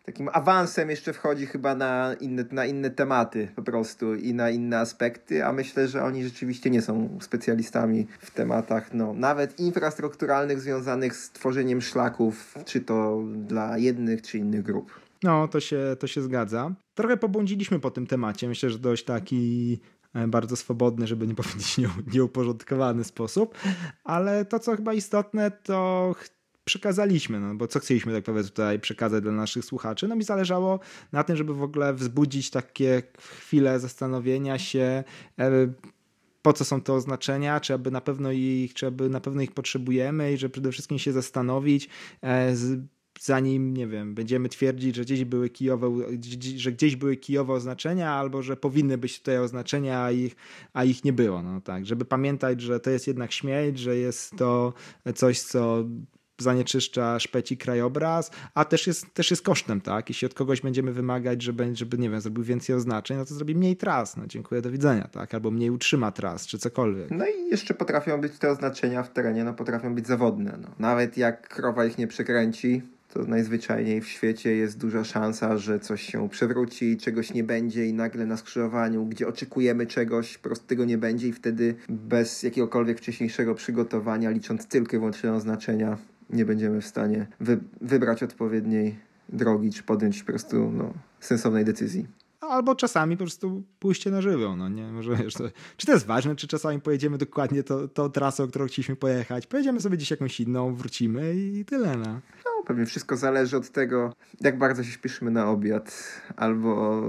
takim awansem jeszcze wchodzi chyba na inne, na inne tematy po prostu i na inne aspekty, a myślę, że oni rzeczywiście nie są specjalistami w tematach no, nawet infrastrukturalnych związanych z tworzeniem szlaków, czy to dla jednych, czy innych grup. No, to się, to się zgadza. Trochę pobłądziliśmy po tym temacie. Myślę, że dość taki e, bardzo swobodny, żeby nie *laughs* powiedzieć nieuporządkowany sposób, ale to, co chyba istotne, to przekazaliśmy, no bo co chcieliśmy tak powiem tutaj przekazać dla naszych słuchaczy? No mi zależało na tym, żeby w ogóle wzbudzić takie chwile zastanowienia się, e, po co są te oznaczenia, czy aby na pewno ich, czy aby na pewno ich potrzebujemy i że przede wszystkim się zastanowić, e, zanim, nie wiem, będziemy twierdzić, że gdzieś były kijowe, że gdzieś były kijowe oznaczenia, albo że powinny być tutaj oznaczenia, a ich, a ich nie było. No tak, żeby pamiętać, że to jest jednak śmieć, że jest to coś, co zanieczyszcza szpeci krajobraz, a też jest, też jest kosztem, tak? Jeśli od kogoś będziemy wymagać, żeby, żeby, nie wiem, zrobił więcej oznaczeń, no to zrobi mniej tras, no dziękuję, do widzenia, tak? Albo mniej utrzyma tras, czy cokolwiek. No i jeszcze potrafią być te oznaczenia w terenie, no potrafią być zawodne, no. Nawet jak krowa ich nie przekręci, to najzwyczajniej w świecie jest duża szansa, że coś się przewróci, czegoś nie będzie i nagle na skrzyżowaniu, gdzie oczekujemy czegoś, po prostu tego nie będzie i wtedy bez jakiegokolwiek wcześniejszego przygotowania, licząc tylko i wyłącznie oznaczenia, nie będziemy w stanie wy wybrać odpowiedniej drogi, czy podjąć po prostu no, sensownej decyzji. Albo czasami po prostu pójście na żywioł, no nie? Może, wiesz, to, czy to jest ważne, czy czasami pojedziemy dokładnie tą, tą trasą, którą chcieliśmy pojechać. Pojedziemy sobie gdzieś jakąś inną, wrócimy i tyle, no. No, pewnie wszystko zależy od tego, jak bardzo się śpieszymy na obiad, albo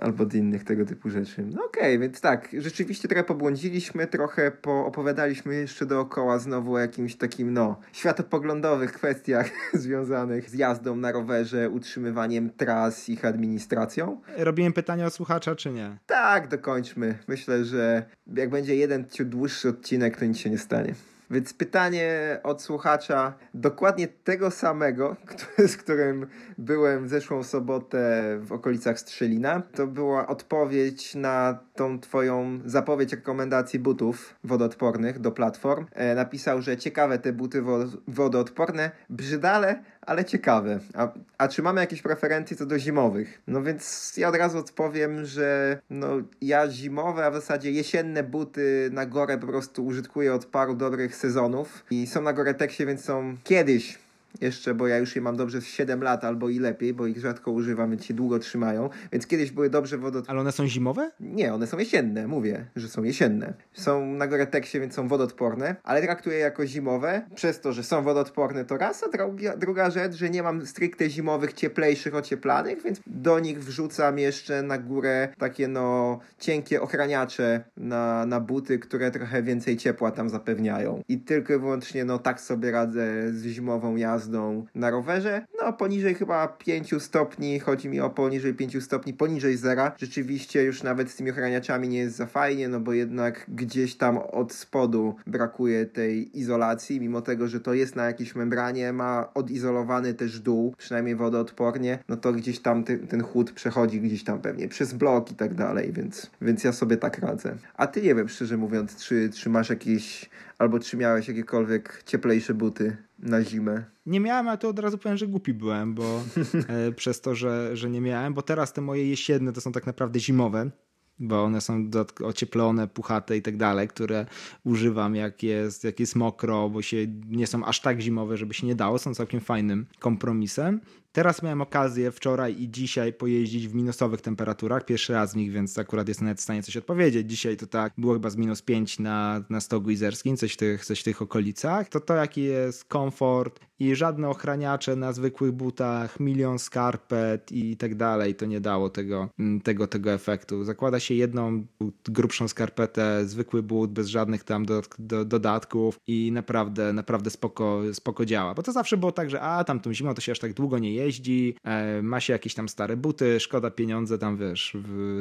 albo od innych tego typu rzeczy. No okej, okay, więc tak, rzeczywiście trochę pobłądziliśmy, trochę poopowiadaliśmy jeszcze dookoła znowu o jakimś takim, no, światopoglądowych kwestiach *laughs* związanych z jazdą na rowerze, utrzymywaniem tras, ich administracją. Robiłem pytanie od słuchacza, czy nie? Tak, dokończmy. Myślę, że jak będzie jeden dłuższy odcinek, to nic się nie stanie. Więc pytanie od słuchacza dokładnie tego samego, *laughs* z którym byłem w zeszłą sobotę w okolicach Strzelina. To była odpowiedź na tą twoją zapowiedź rekomendacji butów wodoodpornych do platform. E, napisał, że ciekawe te buty wodoodporne, brzydale, ale ciekawe. A, a czy mamy jakieś preferencje co do zimowych? No więc ja od razu odpowiem, że no ja zimowe, a w zasadzie jesienne buty na gorę po prostu użytkuję od paru dobrych sezonów i są na Gore-Texie, więc są kiedyś jeszcze, bo ja już je mam dobrze z 7 lat albo i lepiej, bo ich rzadko używam, więc się długo trzymają. Więc kiedyś były dobrze wodoodporne. Ale one są zimowe? Nie, one są jesienne, mówię, że są jesienne. Są na Gore-Texie, więc są wodoodporne, ale traktuję je jako zimowe, przez to, że są wodoodporne to raz, a druga, druga rzecz, że nie mam stricte zimowych, cieplejszych, ocieplanych, więc do nich wrzucam jeszcze na górę takie no cienkie ochraniacze na, na buty, które trochę więcej ciepła tam zapewniają. I tylko i wyłącznie no tak sobie radzę z zimową jazdą jazdą na rowerze. No poniżej chyba 5 stopni, chodzi mi o poniżej 5 stopni, poniżej zera. Rzeczywiście już nawet z tymi ochraniaczami nie jest za fajnie, no bo jednak gdzieś tam od spodu brakuje tej izolacji, mimo tego, że to jest na jakiejś membranie, ma odizolowany też dół, przynajmniej wodoodpornie, no to gdzieś tam ty, ten chłód przechodzi gdzieś tam pewnie przez blok i tak dalej, więc, więc ja sobie tak radzę. A ty nie wiem, szczerze mówiąc, czy, czy masz jakieś, albo czy miałeś jakiekolwiek cieplejsze buty na zimę? Nie miałem, ale to od razu powiem, że głupi byłem, bo *laughs* e, przez to, że, że nie miałem, bo teraz te moje jesienne to są tak naprawdę zimowe, bo one są ocieplone, puchate i tak dalej, które używam jak jest, jak jest mokro, bo się nie są aż tak zimowe, żeby się nie dało, są całkiem fajnym kompromisem. Teraz miałem okazję wczoraj i dzisiaj pojeździć w minusowych temperaturach. Pierwszy raz w nich, więc akurat jestem nawet w stanie coś odpowiedzieć. Dzisiaj to tak, było chyba z minus 5 na, na stogu izerskim, coś w, tych, coś w tych okolicach. To to, jaki jest komfort i żadne ochraniacze na zwykłych butach, milion skarpet i tak dalej, to nie dało tego, mm, tego, tego efektu. Zakłada się jedną grubszą skarpetę, zwykły but, bez żadnych tam do, do, dodatków i naprawdę, naprawdę spoko, spoko działa. Bo to zawsze było tak, że a, tam tą zimą to się aż tak długo nie jeździ, e, ma się jakieś tam stare buty, szkoda pieniądze tam, wiesz,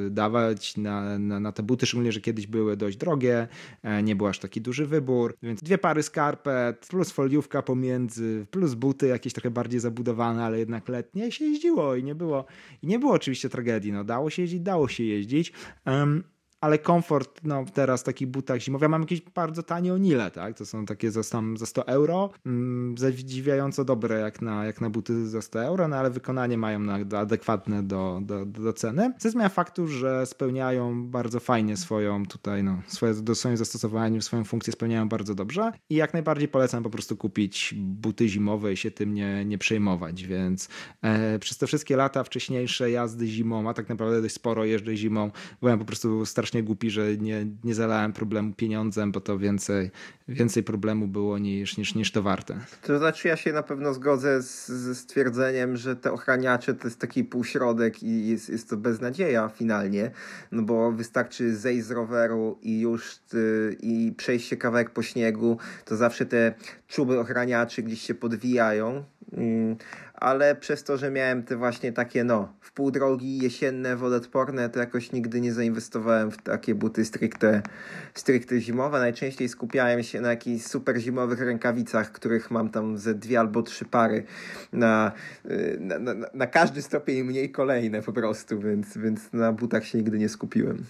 dawać na, na, na te buty, szczególnie, że kiedyś były dość drogie, e, nie był aż taki duży wybór, więc dwie pary skarpet plus foliówka pomiędzy, plus buty jakieś trochę bardziej zabudowane, ale jednak letnie się jeździło i nie było, i nie było oczywiście tragedii, no dało się jeździć, dało się jeździć. Um, ale komfort no, teraz w takich butach zimowych. Ja mam jakieś bardzo tanie onile, tak? To są takie za, tam za 100 euro, mm, zadziwiająco dobre jak na, jak na buty za 100 euro, no ale wykonanie mają na, adekwatne do, do, do ceny. Ze zmian faktu, że spełniają bardzo fajnie swoją tutaj, no, swoje, do swoim zastosowaniu, swoją funkcję spełniają bardzo dobrze i jak najbardziej polecam po prostu kupić buty zimowe i się tym nie, nie przejmować, więc e, przez te wszystkie lata wcześniejsze jazdy zimą, a tak naprawdę dość sporo jeżdżę zimą, byłem po prostu strasznie strasznie głupi, że nie, nie zalałem problemu pieniądzem, bo to więcej, więcej problemu było niż, niż, niż to warte. To znaczy ja się na pewno zgodzę z, ze stwierdzeniem, że te ochraniacze to jest taki półśrodek i jest, jest to beznadzieja finalnie, no bo wystarczy zejść z roweru i już ty, i przejść się kawałek po śniegu, to zawsze te czuby ochraniaczy gdzieś się podwijają. Mm, ale przez to, że miałem te właśnie takie, no, w pół drogi jesienne, wodoodporne, to jakoś nigdy nie zainwestowałem w takie buty stricte, stricte zimowe. Najczęściej skupiałem się na jakichś super zimowych rękawicach, których mam tam ze dwie albo trzy pary na, na, na, na każdy stopień mniej kolejne po prostu, więc, więc na butach się nigdy nie skupiłem.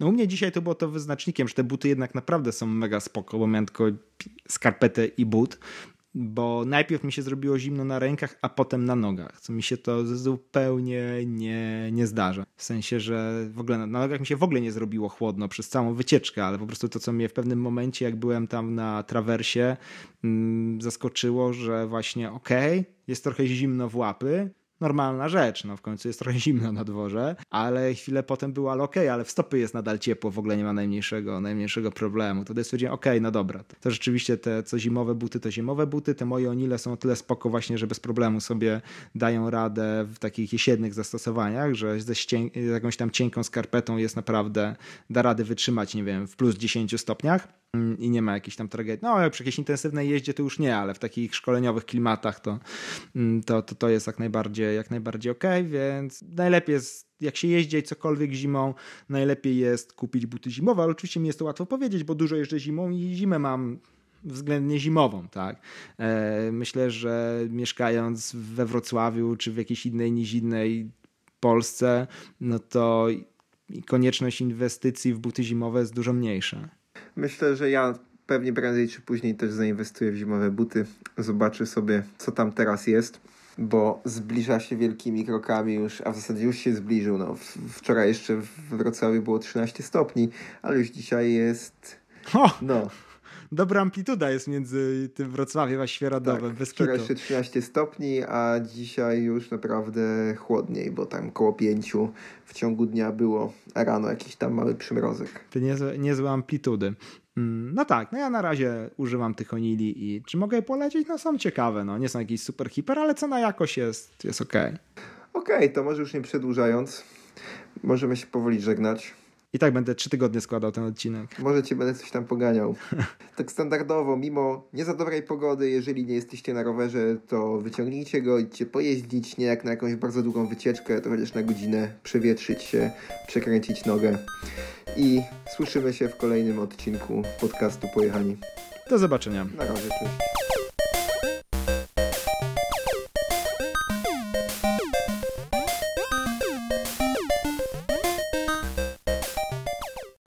No u mnie dzisiaj to było to wyznacznikiem, że te buty jednak naprawdę są mega spoko, bo miałem tylko skarpetę i but bo najpierw mi się zrobiło zimno na rękach, a potem na nogach, co mi się to zupełnie nie, nie zdarza. W sensie, że w ogóle na nogach mi się w ogóle nie zrobiło chłodno przez całą wycieczkę, ale po prostu to, co mnie w pewnym momencie, jak byłem tam na trawersie, mm, zaskoczyło, że właśnie okej, okay, jest trochę zimno w łapy, normalna rzecz, no w końcu jest trochę zimno na dworze, ale chwilę potem było, ale okej, okay, ale w stopy jest nadal ciepło, w ogóle nie ma najmniejszego, najmniejszego problemu. Wtedy stwierdziłem, okej, okay, no dobra, to rzeczywiście te co zimowe buty, to zimowe buty, te moje onile są o tyle spoko właśnie, że bez problemu sobie dają radę w takich jesiennych zastosowaniach, że ze jakąś tam cienką skarpetą jest naprawdę, da radę wytrzymać, nie wiem, w plus 10 stopniach i nie ma jakiejś tam tragedii. No, przy jakiejś intensywnej jeździe to już nie, ale w takich szkoleniowych klimatach to, mm, to, to, to jest jak najbardziej, jak najbardziej ok, więc najlepiej jest, jak się jeździ cokolwiek zimą, najlepiej jest kupić buty zimowe, ale oczywiście mi jest to łatwo powiedzieć, bo dużo jeżdżę zimą i zimę mam względnie zimową, tak. E, myślę, że mieszkając we Wrocławiu czy w jakiejś innej niż innej Polsce, no to konieczność inwestycji w buty zimowe jest dużo mniejsza. Myślę, że ja pewnie prędzej czy później też zainwestuję w zimowe buty. Zobaczę sobie, co tam teraz jest, bo zbliża się wielkimi krokami już, a w zasadzie już się zbliżył. No, wczoraj jeszcze w Wrocławiu było 13 stopni, ale już dzisiaj jest. No, dobra amplituda jest między tym Wrocławiem a Świeradowem. Tak, bez wczoraj jeszcze 13 stopni, a dzisiaj już naprawdę chłodniej, bo tam koło 5 w ciągu dnia było, a rano jakiś tam mały przymrozek. To niezłe, niezłe amplitudy. Mm, no tak, no ja na razie używam tych onili i czy mogę je polecić? No są ciekawe, no nie są jakieś super hiper, ale cena jakoś jest, jest okej. Okay. Okej, okay, to może już nie przedłużając, możemy się powoli żegnać. I tak będę trzy tygodnie składał ten odcinek. Może cię będę coś tam poganiał. *laughs* tak standardowo, mimo nie za dobrej pogody, jeżeli nie jesteście na rowerze, to wyciągnijcie go, idźcie pojeździć, nie jak na jakąś bardzo długą wycieczkę, to chociaż na godzinę przewietrzyć się, przekręcić nogę. I słyszymy się w kolejnym odcinku podcastu Pojechani. Do zobaczenia. Na razie, cześć.